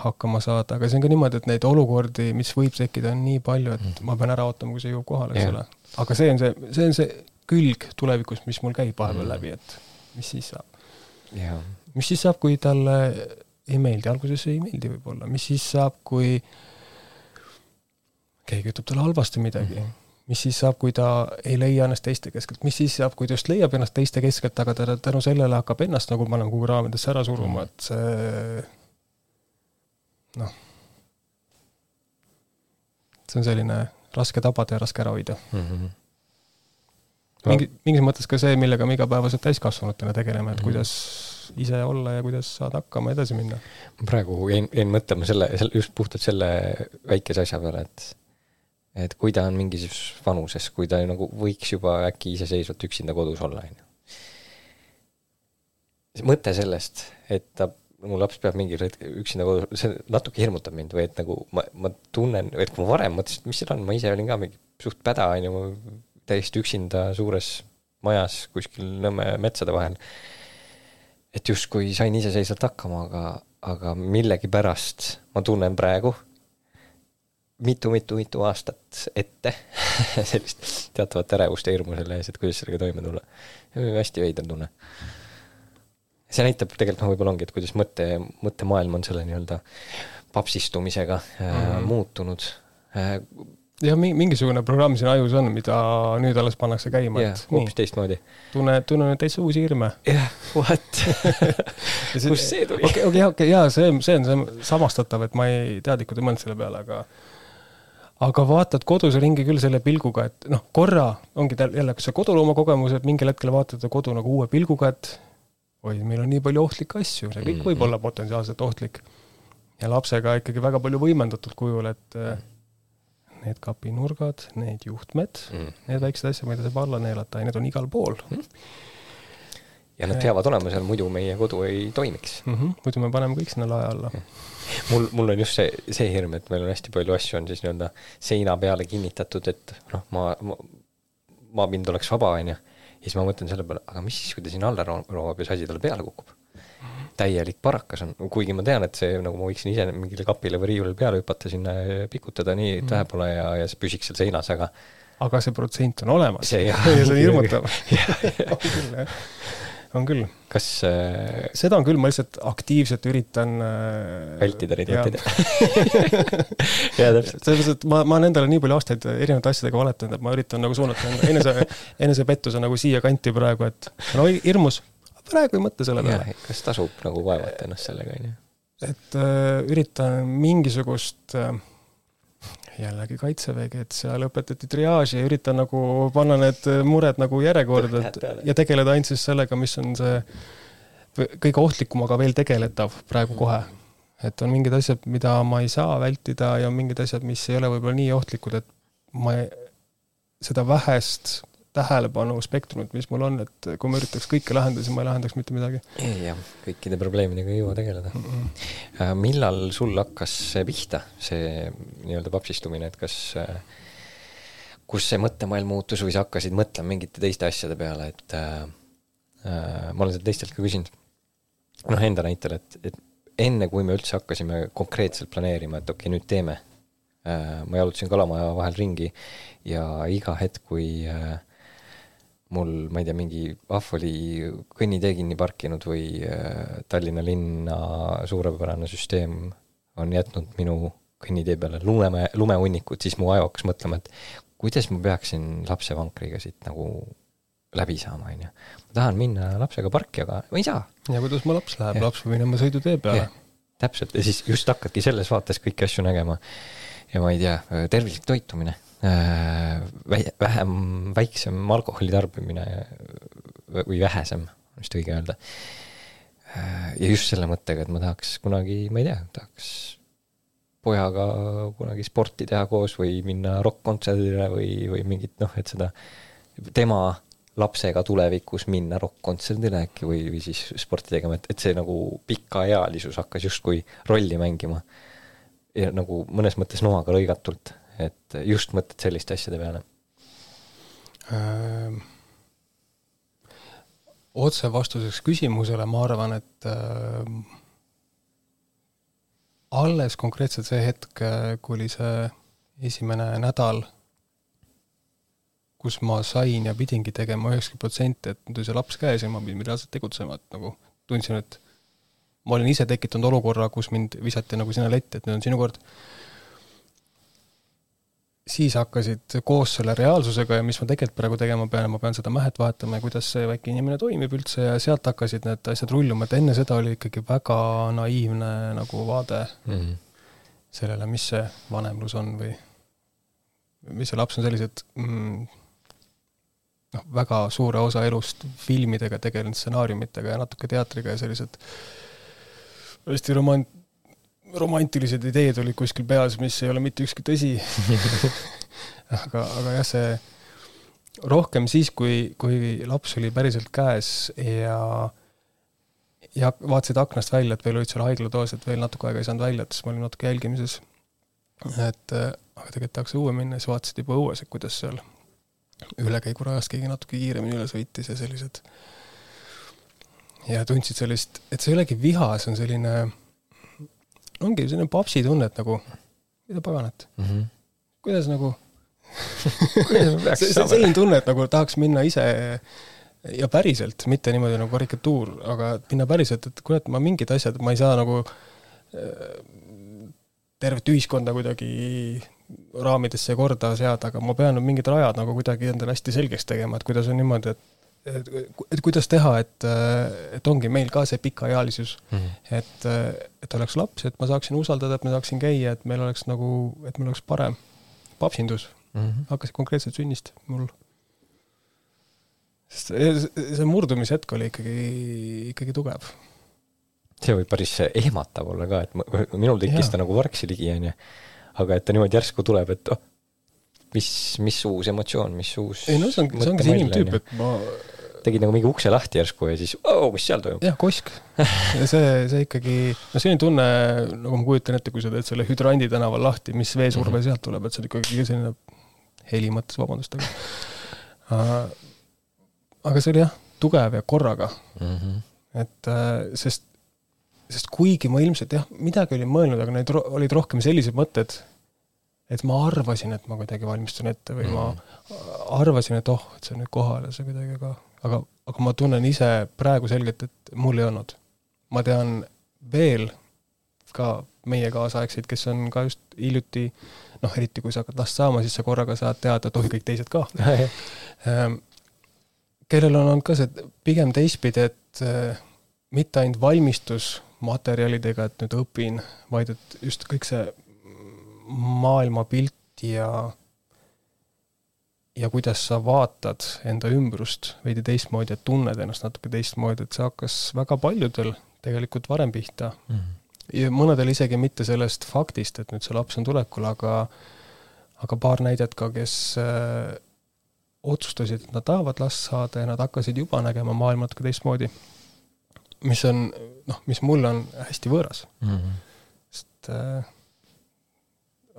hakkama saada, aga see on ka niimoodi, et neid olukordi, mis võib tekkida, on nii palju, et mm. ma pean ära ootama, kui see jõuab kohale, eks ole. aga see on see, see on see külg tulevikus, mis mul käib vahepeal mm. läbi, et mis siis saab. mis siis saab, kui talle ei meeldi, alguses ei meeldi võib-olla, mis siis saab, kui keegi ütleb talle halvasti midagi mm, -hmm. mis siis saab, kui ta ei leia ennast teiste keskelt, mis siis saab, kui ta just leiab ennast teiste keskelt, aga ta tänu sellele hakkab ennast nagu ma olen kuhugi raamidesse ära suruma, et see noh, see on selline raske tabada ja raske ära hoida mm. -hmm mingi, mingis mõttes ka see, millega me igapäevaselt täiskasvanutena tegeleme, et mm -hmm. kuidas ise olla ja kuidas saada hakkama, edasi minna. praegu jäin, jäin mõtlema selle, selle, just puhtalt selle väikese asja peale, et et kui ta on mingis vanuses, kui ta nagu võiks juba äkki iseseisvalt üksinda kodus olla, on ju. mõte sellest, et ta, mu laps peab mingil hetkel üksinda kodus, see natuke hirmutab mind või et nagu ma, ma tunnen, et kui ma varem mõtlesin, et mis seal on, ma ise olin ka mingi suht päda, on ju, täiesti üksinda suures majas kuskil Nõmme metsade vahel. et justkui sain iseseisvalt hakkama, aga, aga millegipärast ma tunnen praegu mitu-mitu-mitu aastat ette sellist teatavat ärevust ja hirmu selle ees, et kuidas sellega toime tulla. hästi veider tunne. See näitab tegelikult noh, võib-olla ongi, et kuidas mõtte, mõttemaailm on selle nii-öelda papsistumisega mm -hmm. muutunud äh, jah, mingisugune programm siin ajus on, mida nüüd alles pannakse käima. jah, hoopis teistmoodi. tunne, tunnen täitsa uusi hirme. jah, what kust see tuli? okei, okei, okei, jaa, see, see on samastatav, et ma ei, teadlikult ei mõelnud selle peale, aga aga vaatad kodus ringi küll selle pilguga, et noh, korra ongi jälle, kas see kodulooma kogemus, et mingil hetkel vaatad kodu nagu uue pilguga, et oi, meil on nii palju ohtlikke asju, see kõik mm võib olla potentsiaalselt ohtlik. ja lapsega ikkagi väga palju võimendatud kujul, et mm -hmm need kapinurgad, need juhtmed mm., need väiksed asjad, mida saab alla neelata, need on igal pool mm.. ja nad peavad olema seal, muidu meie kodu ei toimiks mm. -hmm. muidu me paneme kõik sinna lae alla mm.. mul, mul on just see, see hirm, et meil on hästi palju asju on siis nii-öelda seina peale kinnitatud, et noh, ma, ma, maapind oleks vaba, onju. Ja siis ma mõtlen selle peale, aga mis siis, kui ta sinna alla roomab ja see asi talle peale kukub? Täielik parakas on, kuigi ma tean, et see nagu ma võiksin ise mingile kapile või riiulile peale hüpata, sinna pikutada nii, et vähe pole ja, ja see püsiks seal seinas, aga aga see protsent on olemas. ja see on hirmutav on küll, kas äh... seda on küll, ma lihtsalt aktiivselt üritan äh... vältida neid mõtteid jaa, täpselt. selles mõttes, et ma, ma olen endale nii palju aastaid erinevate asjadega valetanud, et ma üritan nagu suunata enda enese, enesepettuse nagu siia kanti praegu, et no hirmus praegu ei mõtle selle peale. kas tasub nagu vaevata ennast sellega, on ju? et äh, üritan mingisugust äh, jällegi kaitsevägi, et seal õpetati triaaži ja üritan nagu panna need mured nagu järjekorda ja tegeleda ainult siis sellega, mis on see kõige ohtlikum, aga veel tegeletav praegu kohe. et on mingid asjad, mida ma ei saa vältida ja mingid asjad, mis ei ole võib-olla nii ohtlikud, et ma ei, seda vähest tähelepanu spektrumit, mis mul on, et kui ma üritaks kõike lahendada, siis ma ei lahendaks mitte midagi. jah, kõikide probleemidega ei jõua tegeleda mm. -hmm. millal sul hakkas see pihta, see nii-öelda papsistumine, et kas, äh, kus see mõttemaailm muutus või sa hakkasid mõtlema mingite teiste asjade peale, et äh, äh, ma olen seda teistelt ka küsinud, noh, enda näitel, et, et enne, kui me üldse hakkasime konkreetselt planeerima, et okei okay,, nüüd teeme ma jalutasin Kalamaja vahel ringi ja iga hetk, kui mul, ma ei tea, mingi ahv oli kõnnitee kinni parkinud või äh, Tallinna linna suurepärane süsteem on jätnud minu kõnnitee peale lume, lumehunnikud, siis mu aju hakkas mõtlema, et kuidas ma peaksin lapsevankriga siit nagu läbi saama, on ju. ma tahan minna lapsega parki, aga ma ei saa. ja kuidas mu laps läheb, laps peab minema sõidutee peale. täpselt, ja siis just hakkadki selles vaates kõiki asju nägema. ja ma ei tea, tervislik toitumine vähem, väiksem alkoholi tarbimine või vähesem, on vist õige öelda. Äh, ja just selle mõttega, et ma tahaks kunagi, ma ei tea, tahaks pojaga kunagi sporti teha koos või minna rokk-kontserdile või, või mingit noh, et seda tema lapsega tulevikus minna rokk-kontserdile äkki või, või siis sporti tegema, et, et see nagu pikaealisus hakkas justkui rolli mängima. ja nagu mõnes mõttes noaga lõigatult et just mõtled selliste asjade peale ähm,? otse vastuseks küsimusele ma arvan, et äh, alles konkreetselt see hetk, kui oli see esimene nädal, kus ma sain ja pidingi tegema üheksakümmend protsenti, et nüüd oli see laps käes ja ma pidin reaalselt tegutsema, et nagu tundsin, et ma olin ise tekitanud olukorra, kus mind visati nagu sinna letti, et nüüd on sinu kord. Siis hakkasid koos selle reaalsusega ja mis ma tegelikult praegu tegema pean, ma pean seda mähet vahetama ja kuidas see väike inimene toimib üldse ja sealt hakkasid need asjad rulluma, et enne seda oli ikkagi väga naiivne nagu vaade mm -hmm. sellele, mis see vanemlus on või mis see laps on sellised mm, noh, väga suure osa elust filmidega tegelenud, stsenaariumitega ja natuke teatriga ja sellised hästi romant-, romantilised ideed olid kuskil peas, mis ei ole mitte ükski tõsi aga, aga jah, see rohkem siis, kui, kui laps oli päriselt käes ja ja vaatasid aknast välja, et veel olid seal haiglatoas, et veel natuke aega ei saanud välja, et siis ma olin natuke jälgimises. et aga tegelikult tahaks õue minna, siis vaatasid juba õues, et kuidas seal ülekäigurajast keegi natuke kiiremini üle sõitis ja sellised ja tundsid sellist, et see ei olegi viha, see on selline, ongi selline papsi tunne, et nagu, mida paganat mm, -hmm. kuidas nagu selline tunne, et nagu tahaks minna ise ja päriselt, mitte niimoodi nagu karikatuur, aga minna päriselt, et kurat, ma mingid asjad, ma ei saa nagu äh, tervet ühiskonda kuidagi raamidesse korda seada, aga ma pean mingid rajad nagu kuidagi endale hästi selgeks tegema, et kuidas on niimoodi, et et, et kuidas teha, et, et ongi meil ka see pikaealisus mm, -hmm. et, et oleks laps, et ma saaksin usaldada, et ma saaksin käia, et meil oleks nagu, et meil oleks parem. papsindus mm -hmm. hakkas konkreetselt sünnist mul. sest see, murdumishetk oli ikkagi, ikkagi tugev. see võib päris ehmatav olla ka, et minul tekkis ta nagu vargsi ligi, onju. aga et ta niimoodi järsku tuleb, et oh, mis, mis uus emotsioon, mis uus ei no see on, see ongi see inimtüüp, et ma tegid nagu mingi ukse lahti järsku ja siis oh,, mis seal toimub? jah, kosk. ja see, see ikkagi, no selline tunne, nagu ma kujutan ette, kui sa teed selle Hüdrandi tänaval lahti, mis veesurve mm -hmm. sealt tuleb, et see on ikkagi selline heli mõttes, vabandust, aga aga see oli jah, tugev ja korraga mm. -hmm. et uh, sest, sest kuigi ma ilmselt jah, midagi olin mõelnud, aga need olid rohkem sellised mõtted, et ma arvasin, et ma kuidagi valmistun ette või ma arvasin, et oh, et see on nüüd kohal ja see kuidagi ka, aga, aga ma tunnen ise praegu selgelt, et mul ei olnud. ma tean veel ka meie kaasaegseid, kes on ka just hiljuti noh, eriti kui sa hakkad last saama, siis sa korraga saad teada, et oh, kõik teised ka ehm, kellel on olnud ka see pigem teistpidi, et äh, mitte ainult valmistus materjalidega, et nüüd õpin, vaid et just kõik see maailmapilt ja ja kuidas sa vaatad enda ümbrust veidi teistmoodi, et tunned ennast natuke teistmoodi, et see hakkas väga paljudel tegelikult varem pihta mm. -hmm. ja mõnedel isegi mitte sellest faktist, et nüüd see laps on tulekul, aga aga paar näidet ka, kes äh, otsustasid, et nad tahavad last saada ja nad hakkasid juba nägema maailma natuke teistmoodi. mis on, noh, mis mulle on hästi võõras mm. -hmm. sest äh,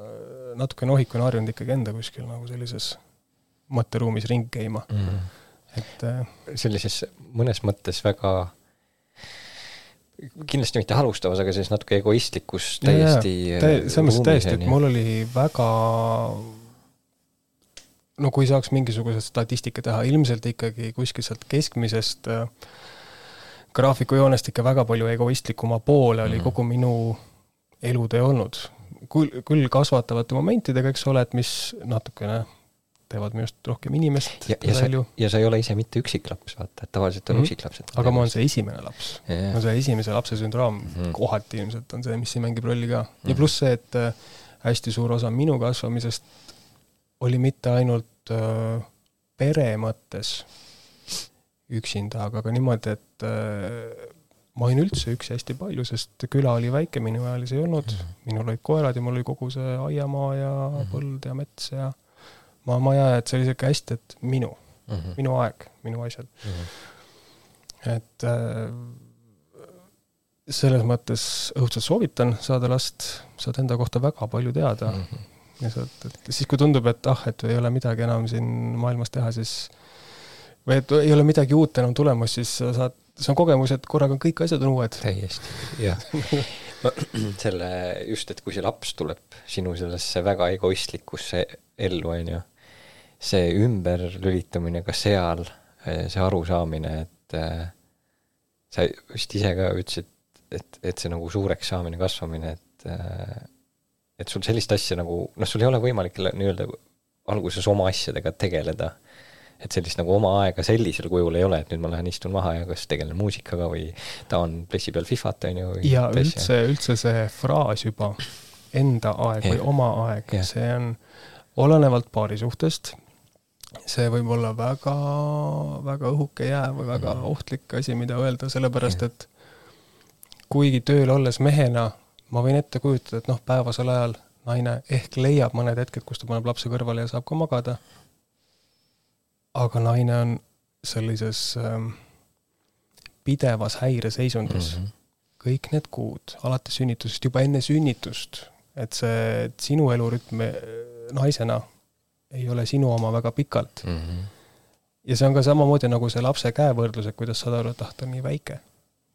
Äh, natuke nohikuna harjunud ikkagi enda kuskil nagu sellises mõtteruumis ringi käima mm. -hmm. et äh, sellises mõnes mõttes väga kindlasti mitte halvustavas, aga sellises natuke egoistlikus täiesti täi, selles mõttes täiesti, et mul oli väga no kui saaks mingisuguse statistika teha, ilmselt ikkagi kuskil sealt keskmisest äh, graafikujoonest ikka väga palju egoistlikuma poole oli mm. kogu minu elutee olnud küll, küll kasvatavate momentidega, eks ole, et mis natukene teevad minust rohkem inimest ja, ja välja. ja sa ei ole ise mitte üksiklaps, vaata, et tavaliselt on mm -hmm. üksiklapsed. aga ma olen see esimene laps yeah.. no see esimese lapse sündroom mm -hmm. kohati ilmselt on see, mis siin mängib rolli ka mm. -hmm. ja pluss see, et äh, hästi suur osa minu kasvamisest oli mitte ainult äh, pere mõttes üksinda, aga ka niimoodi, et äh, ma olin üldse üksi hästi palju, sest küla oli väike, minuealisi ei olnud mm, -hmm. minul olid koerad ja mul oli kogu see aiamaa ja mm -hmm. põld ja mets ja maamaja, et see oli sihuke hästi, et minu mm, -hmm. minu aeg, minu asjad mm. -hmm. et äh, selles mõttes õudselt soovitan saada last, saad enda kohta väga palju teada mm. -hmm. ja saad, et siis, kui tundub, et ah, et ei ole midagi enam siin maailmas teha, siis või et ei ole midagi uut enam tulemas, siis sa saad see on kogemus, et korraga kõik asjad on uued. täiesti, jah selle, just, et kui see laps tuleb sinu sellesse väga egoistlikusse ellu, on ju, see ümberlülitumine ka seal, see arusaamine, et äh, sa vist ise ka ütlesid et, et see nagu suureks saamine, kasvamine, et äh, et sul sellist asja nagu, noh, sul ei ole võimalik nii-öelda alguses oma asjadega tegeleda. Et sellist nagu oma aega sellisel kujul ei ole, et nüüd ma lähen istun maha ja kas tegelen muusikaga või tahan pressi peal Fifat, on ju. ja üldse, üldse see fraas juba, enda aeg ja. või oma aeg, see on olenevalt paarisuhtest, see võib olla väga, väga õhuke jää või väga mm. ohtlik asi, mida öelda, sellepärast et kuigi tööl olles mehena ma võin ette kujutada, et noh, päevasel ajal naine ehk leiab mõned hetked, kus ta paneb lapse kõrvale ja saab ka magada. Aga naine on sellises ähm, pidevas häireseisundis mm. -hmm. kõik need kuud, alates sünnitusest, juba enne sünnitust, et see, et sinu elurütm äh, naisena ei ole sinu oma väga pikalt mm. -hmm. ja see on ka samamoodi nagu see lapse käevõrdlus, et kuidas saad aru, et ah, ta on nii väike.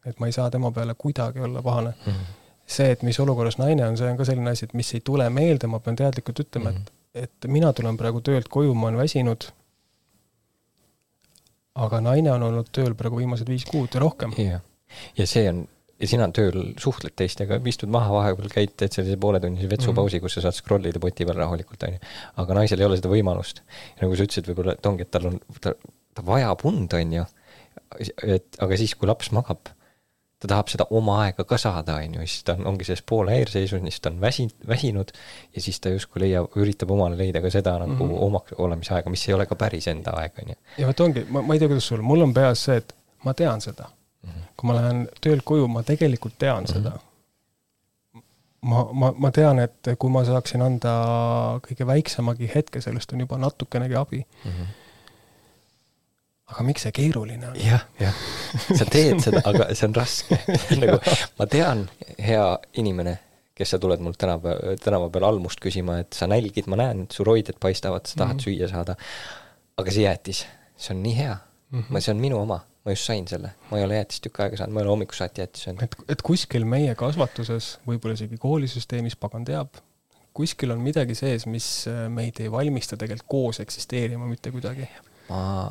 et ma ei saa tema peale kuidagi olla pahane mm. -hmm see, et mis olukorras naine on, see on ka selline asi, et mis ei tule meelde, ma pean teadlikult ütlema mm, -hmm. et, et mina tulen praegu töölt koju, ma olen väsinud, aga naine on olnud tööl praegu viimased viis kuud ja rohkem. jah, ja see on, ja sina tööl suhtled teistega, istud maha vahepeal, käid, teed sellise pooletunnise vetsupausi mm, -hmm. kus sa saad scroll ida poti peal rahulikult, on ju. aga naisel ei ole seda võimalust. nagu sa ütlesid, võib-olla, et ongi, et tal on, ta, ta vajab und, on ju, et aga siis, kui laps magab ta tahab seda oma aega ka saada, on ju, siis ta on, ongi selles poolhäirseisus, siis ta on väsi-, väsinud ja siis ta justkui leiab, üritab omale leida ka seda nagu mm -hmm. omaks olemise aega, mis ei ole ka päris enda aeg, on ju. ja vot ongi, ma, ma ei tea, kuidas sul, mul on peas see, et ma tean seda mm. -hmm. kui ma lähen töölt koju, ma tegelikult tean mm -hmm. seda. ma, ma, ma tean, et kui ma saaksin anda kõige väiksemagi hetke, sellest on juba natukenegi abi mm. -hmm aga miks see keeruline on? jah, jah, sa teed seda, aga see on raske nagu ma tean, hea inimene, kes sa tuled mult tänapäeva, tänava peal almust küsima, et sa nälgid, ma näen, su roided paistavad, sa tahad mm -hmm. süüa saada. aga see jäätis, see on nii hea mm. -hmm. see on minu oma, ma just sain selle, ma ei ole jäätist tükk aega saanud, ma ei ole hommikust saati jäätist söönud. et, et kuskil meie kasvatuses, võib-olla isegi koolisüsteemis, pagan teab, kuskil on midagi sees, mis äh, meid ei valmista tegelikult koos eksisteerima mitte kuidagi. ma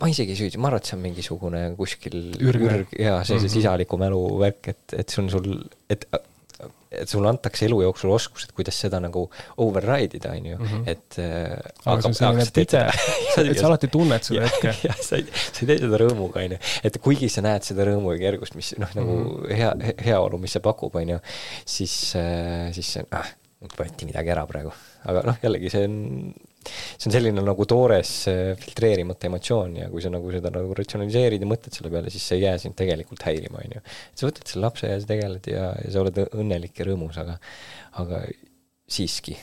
ma isegi ei süüdi, ma arvan, et see on mingisugune kuskil ürg, ürg ja see, see mhm. sisaliku mälu värk, et, et see on sul, et et sulle antakse elu jooksul oskused, kuidas seda nagu override ida, on ju, mhm. et äh, aga see on selline pidev, et sa alati tunned seda hetke. jah, sa ei, sa ei tee seda rõõmuga, on ju. et kuigi sa näed seda rõõmu ja kergust, mis noh, nagu mm -hmm. hea, heaolu, mis see pakub, on ju, siis, äh, siis ah, võeti midagi ära praegu. aga noh, jällegi see on see on selline nagu toores filtreerimata emotsioon ja kui sa nagu seda nagu ratsionaliseerid ja mõtled selle peale, siis see ei jää sind tegelikult häirima, on ju. sa võtad selle lapse ja sa tegeled ja, ja sa oled õnnelik ja rõõmus, aga, aga siiski.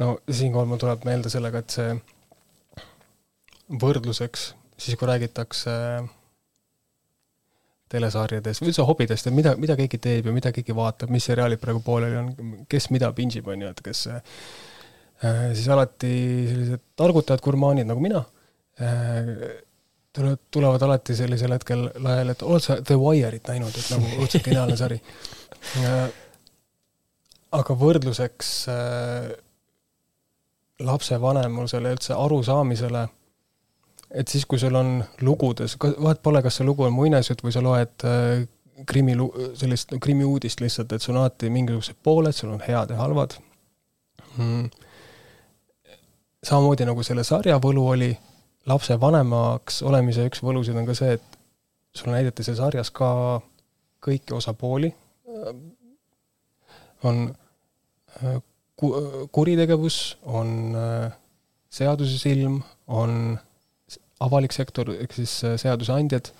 no siinkohal mul tuleb meelde sellega, et see võrdluseks, siis kui räägitakse telesarjades või üldse hobidest, et mida, mida keegi teeb ja mida keegi vaatab, mis seriaalid praegu pooleli on, kes mida pingib, on ju, et kes Äh, siis alati sellised targutajad gurmaanid nagu mina äh, tulevad, alati sellisel hetkel laiali, et oled sa The Wire'it näinud, et nagu õudselt geniaalne sari. Äh, aga võrdluseks lapsevanemusele üldse arusaamisele, et siis, kui sul on lugudes, vahet pole, kas see lugu on muinasjutt või sa loed krimi, sellist krimiuudist lihtsalt, et sul on alati mingisugused pooled, sul on head ja halvad mm samamoodi nagu selle sarja võlu oli, lapsevanemaks olemise üks võlusid on ka see, et sulle näidati seal sarjas ka kõiki osapooli, on äh, ku-, kuritegevus, on äh, seaduse silm, on avalik sektor, ehk siis äh, seadusandjad,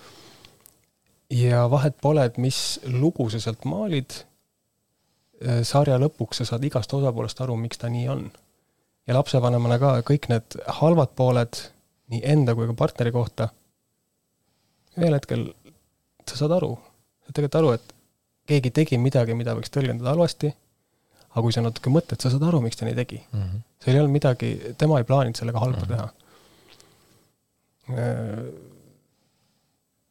ja vahet pole, et mis lugu sa sealt maalid, sarja lõpuks sa saad igast osapoolest aru, miks ta nii on ja lapsevanemana ka kõik need halvad pooled nii enda kui ka partneri kohta, ühel hetkel sa saad aru, saad tegelikult aru, et keegi tegi midagi, mida võiks tõlgendada halvasti, aga kui sa natuke mõtled, sa saad aru, miks ta nii tegi mm. -hmm. seal ei olnud midagi, tema ei plaaninud sellega halba mm -hmm. teha.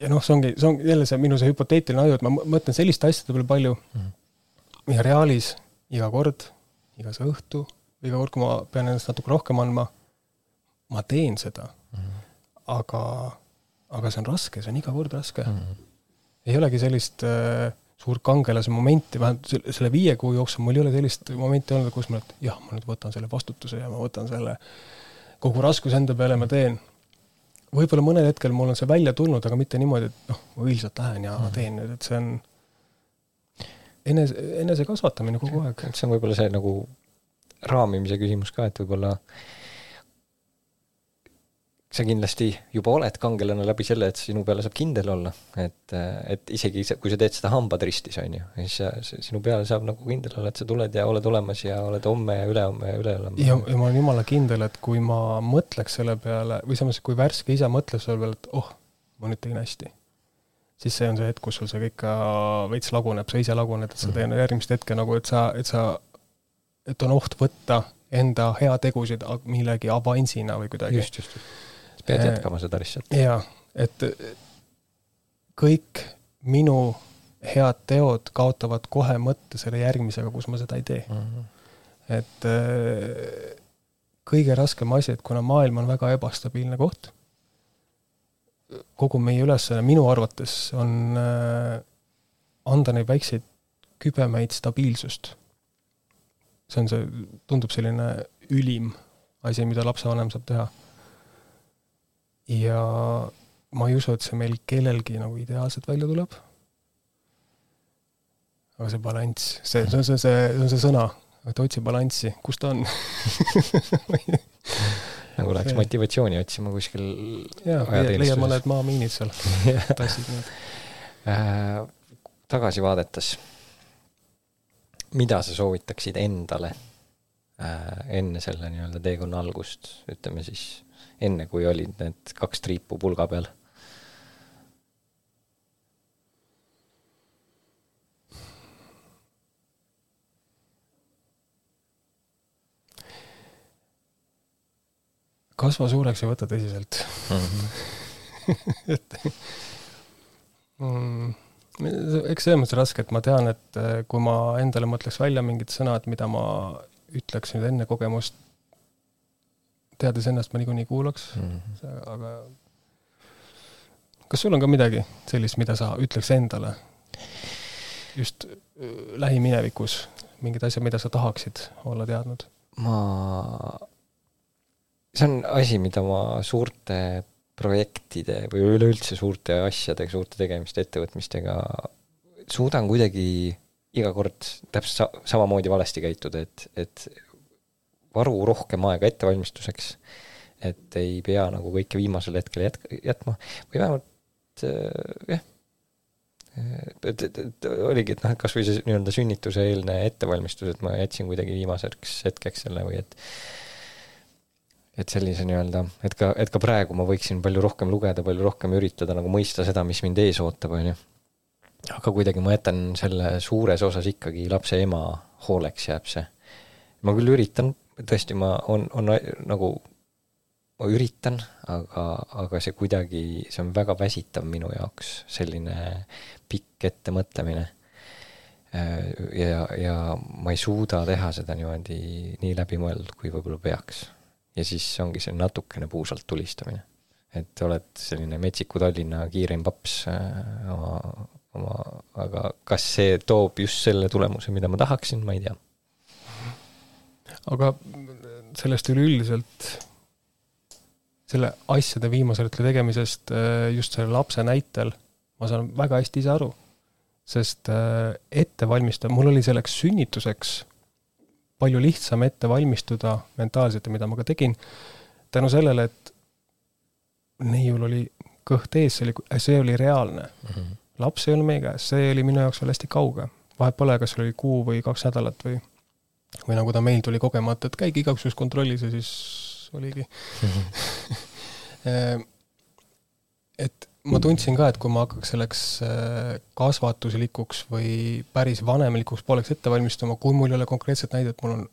ja noh, see ongi, see on jälle see minu see hüpoteetiline aju, et ma mõtlen selliste asjade peale palju mm -hmm. ja reaalis iga kord, iga see õhtu iga kord, kui ma pean ennast natuke rohkem andma, ma teen seda mm. -hmm. aga, aga see on raske, see on iga kord raske mm. -hmm. ei olegi sellist äh, suurt kangelase momenti, vähemalt selle, viie kuu jooksul mul ei ole sellist momenti olnud, kus ma, et jah, ma nüüd võtan selle vastutuse ja ma võtan selle kogu raskuse enda peale, ma teen. võib-olla mõnel hetkel mul on see välja tulnud, aga mitte niimoodi, et noh, ma õilsalt lähen ja mm. teen nüüd, et see on enese, enese kasvatamine kogu aeg. see on võib-olla see nagu raamimise küsimus ka, et võib-olla sa kindlasti juba oled kangelane läbi selle, et sinu peale saab kindel olla, et, et isegi kui sa teed seda hambad ristis, on ju, siis sinu peale saab nagu kindel olla, et sa tuled ja oled olemas ja oled homme ja ülehomme ja ülehomme. ja, ja ma olen jumala kindel, et kui ma mõtleks selle peale, või samas, kui värske isa mõtleb selle peale, et oh, ma nüüd tegin hästi, siis see on see hetk, kus sul see kõik ka veits laguneb, sa ise laguned, et sa teed mm -hmm. järgmist hetke nagu, et sa, et sa, et on oht võtta enda heategusid millegi avansina või kuidagi. just, just, just pead äh, jätkama seda lihtsalt. jaa, et kõik minu head teod kaotavad kohe mõtte selle järgmisega, kus ma seda ei tee mm. -hmm. et äh, kõige raskem asi, et kuna maailm on väga ebastabiilne koht, kogu meie ülesanne minu arvates on äh, anda neid väikseid kübemeid stabiilsust. See on see, tundub selline ülim asi, mida lapsevanem saab teha. Ja ma ei usu, et see meil kellelgi nagu ideaalselt välja tuleb. aga see balanss, see, see on see, see, see on see sõna, et otsi balanssi, kus ta on? Nagu läheks motivatsiooni otsima kuskil leia mõned maamiinid seal tassid need. Äh,. tagasi vaadates, mida sa soovitaksid endale äh, enne selle nii-öelda teekonna algust, ütleme siis enne kui olid need kaks triipu pulga peal? kasva suureks ja võta tõsiselt mm. -hmm. et mm, eks selles mõttes raske, et ma tean, et eh, kui ma endale mõtleks välja mingid sõnad, mida ma ütleks nüüd enne kogemust, teades ennast ma niikuinii kuulaks mm, -hmm. aga kas sul on ka midagi sellist, mida sa ütleks endale just lähiminevikus, mingid asjad, mida sa tahaksid olla teadnud? ma, see on asi, mida ma suurte projektide või üleüldse suurte asjadega, suurte tegemiste, ettevõtmistega suudan kuidagi iga kord täpselt sa-, samamoodi valesti käituda, et, et varu rohkem aega ettevalmistuseks, et ei pea nagu kõike viimasel hetkel jät-, jätma või vähemalt jah, et, et, et oligi, et noh, et kas või see nii-öelda sünnituse-eelne ettevalmistus, et ma jätsin kuidagi viimaseks hetkeks selle või et et sellise nii-öelda, et ka, et ka praegu ma võiksin palju rohkem lugeda, palju rohkem üritada nagu mõista seda, mis mind ees ootab, on ju. aga kuidagi ma jätan selle suures osas ikkagi lapse ema hooleks jääb see. ma küll üritan tõesti, ma, on, on nagu, ma üritan, aga, aga see kuidagi, see on väga väsitav minu jaoks, selline pikk ettemõtlemine. ja, ja ma ei suuda teha seda niimoodi nii läbimõeldud, kui võib-olla peaks. Ja siis ongi see natukene puusalt tulistamine. et oled selline metsiku Tallinna kiireim paps äh, oma, oma, aga kas see toob just selle tulemuse, mida ma tahaksin, ma ei tea aga sellest üleüldiselt, selle asjade viimase hetke tegemisest äh, just selle lapse näitel ma saan väga hästi ise aru. sest äh, ette valmistada, mul oli selleks sünnituseks palju lihtsam ette valmistuda mentaalselt ja mida ma ka tegin, tänu sellele, et neiul oli kõht ees, see oli, see oli reaalne mm. -hmm. laps ei olnud meie käes, see oli minu jaoks veel hästi kauge. vahet pole, kas oli kuu või kaks nädalat või või nagu ta meil tuli kogemata, et käige igaks juhuks kontrollis ja siis oligi ehm, et ma tundsin ka, et kui ma hakkaks selleks äh, kasvatuslikuks või päris vanemlikuks pooleks ette valmistuma, kui mul ei ole konkreetset näidet, mul on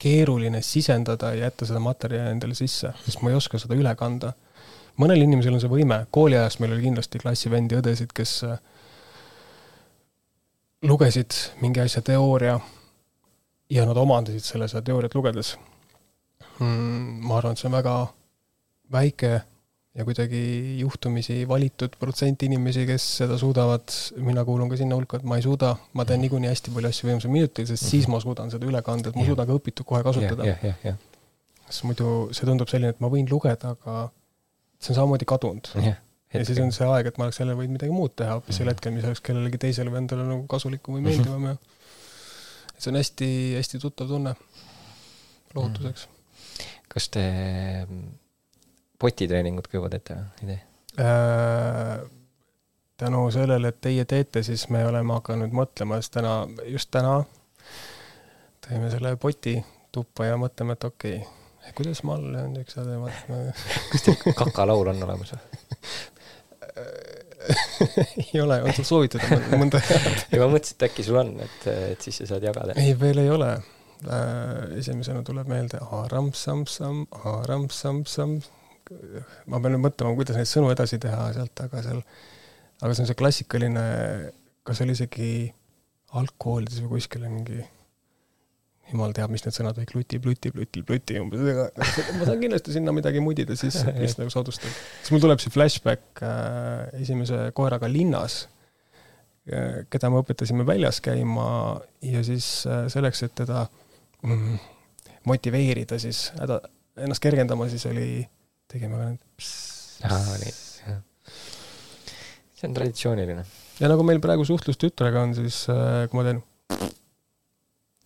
keeruline sisendada ja jätta seda materjali endale sisse, sest ma ei oska seda üle kanda. mõnel inimesel on see võime, kooliajast meil oli kindlasti klassivendi, õdesid, kes äh, lugesid mingi asja teooria ja nad omandasid selle seda teooriat lugedes mm,. ma arvan, et see on väga väike ja kuidagi juhtumisi valitud protsent inimesi, kes seda suudavad, mina kuulun ka sinna hulka, et ma ei suuda, ma teen niikuinii hästi palju asju viimasel minutil, sest siis ma suudan seda üle kanda, et ma suudan ka õpitut kohe kasutada. jah, jah, jah. sest muidu see tundub selline, et ma võin lugeda, aga see on samamoodi kadunud. jah, ja siis on see aeg, et ma oleks jälle võinud midagi muud teha hoopis sel hetkel, mis oleks kellelegi teisele või endale nagu kasulikum või meeldivam ja see on hästi, hästi tuttav tunne lohutuseks. kas te potitreeningut ka juba teete või, ei tee? Äh, tänu sellele, et teie teete, siis me oleme hakanud mõtlema, sest täna, just täna tõime selle poti tuppa ja mõtleme, et okei okay,, kuidas ma all löön üks asja, vaata. kas teil kakalaul on olemas või? ei ole, on sul soovitada mõnda head? ei, ma mõtlesin, et äkki sul on, et, et siis sa saad jagada. ei, veel ei ole. Äh, esimesena tuleb meelde aaram-sam-sam, aaram-sam-sam, ma pean nüüd mõtlema, kuidas neid sõnu edasi teha sealt, aga seal, aga see on see klassikaline, kas oli isegi algkoolides või kuskil mingi, jumal teab, mis need sõnad kõik, luti, pluti, pluti, pluti umbes, ega ma saan kindlasti sinna midagi mudida sisse, mis nagu soodustab. siis mul tuleb see flashback äh, esimese koeraga linnas äh,, keda me õpetasime väljas käima ja siis äh, selleks, et teda mm, motiveerida siis häda, ennast kergendama, siis oli tegime ka need see on traditsiooniline. ja nagu meil praegu suhtlus tütrega on, siis äh, kui ma teen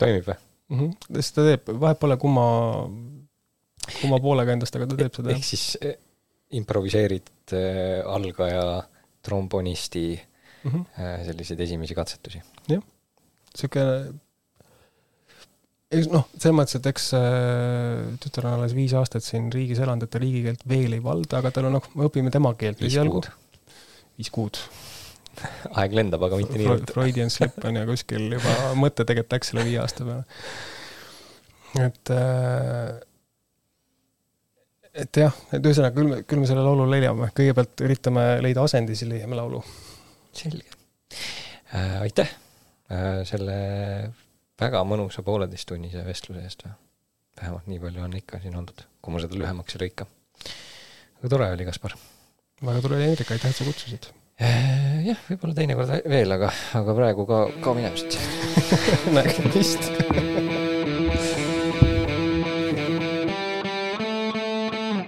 toimib või mm? -hmm, siis ta teeb, vahet pole, kumma, kumma poolega endast, aga ta teeb seda. ehk siis eh, improviseerid äh, algaja trombonisti mm -hmm. äh, selliseid esimesi katsetusi? jah, niisugune eks noh, selles mõttes, et eks äh, tütar on alles viis aastat siin riigis elanud, et ta riigikeelt veel ei valda, aga tal on noh, me õpime tema keelt esialgu. viis kuud. aeg lendab, aga mitte nii ruttu. Freudian slip on ju kuskil juba, mõte tegelikult läks selle viie aasta peale. et äh, et jah, et ühesõnaga, küll me, küll me selle laulu leiame, kõigepealt üritame leida asendi, siis leiame laulu. selge äh,. aitäh äh, selle väga mõnusa pooleteisttunnise vestluse eest või? vähemalt nii palju on ikka siin olnud, kui ma seda lühemaks ei lõika. aga tore oli, Kaspar. väga tore, Hendrik, aitäh, et sa kutsusid. Äh, jah, võib-olla teinekord veel, aga, aga praegu ka, kao minema siit nägemist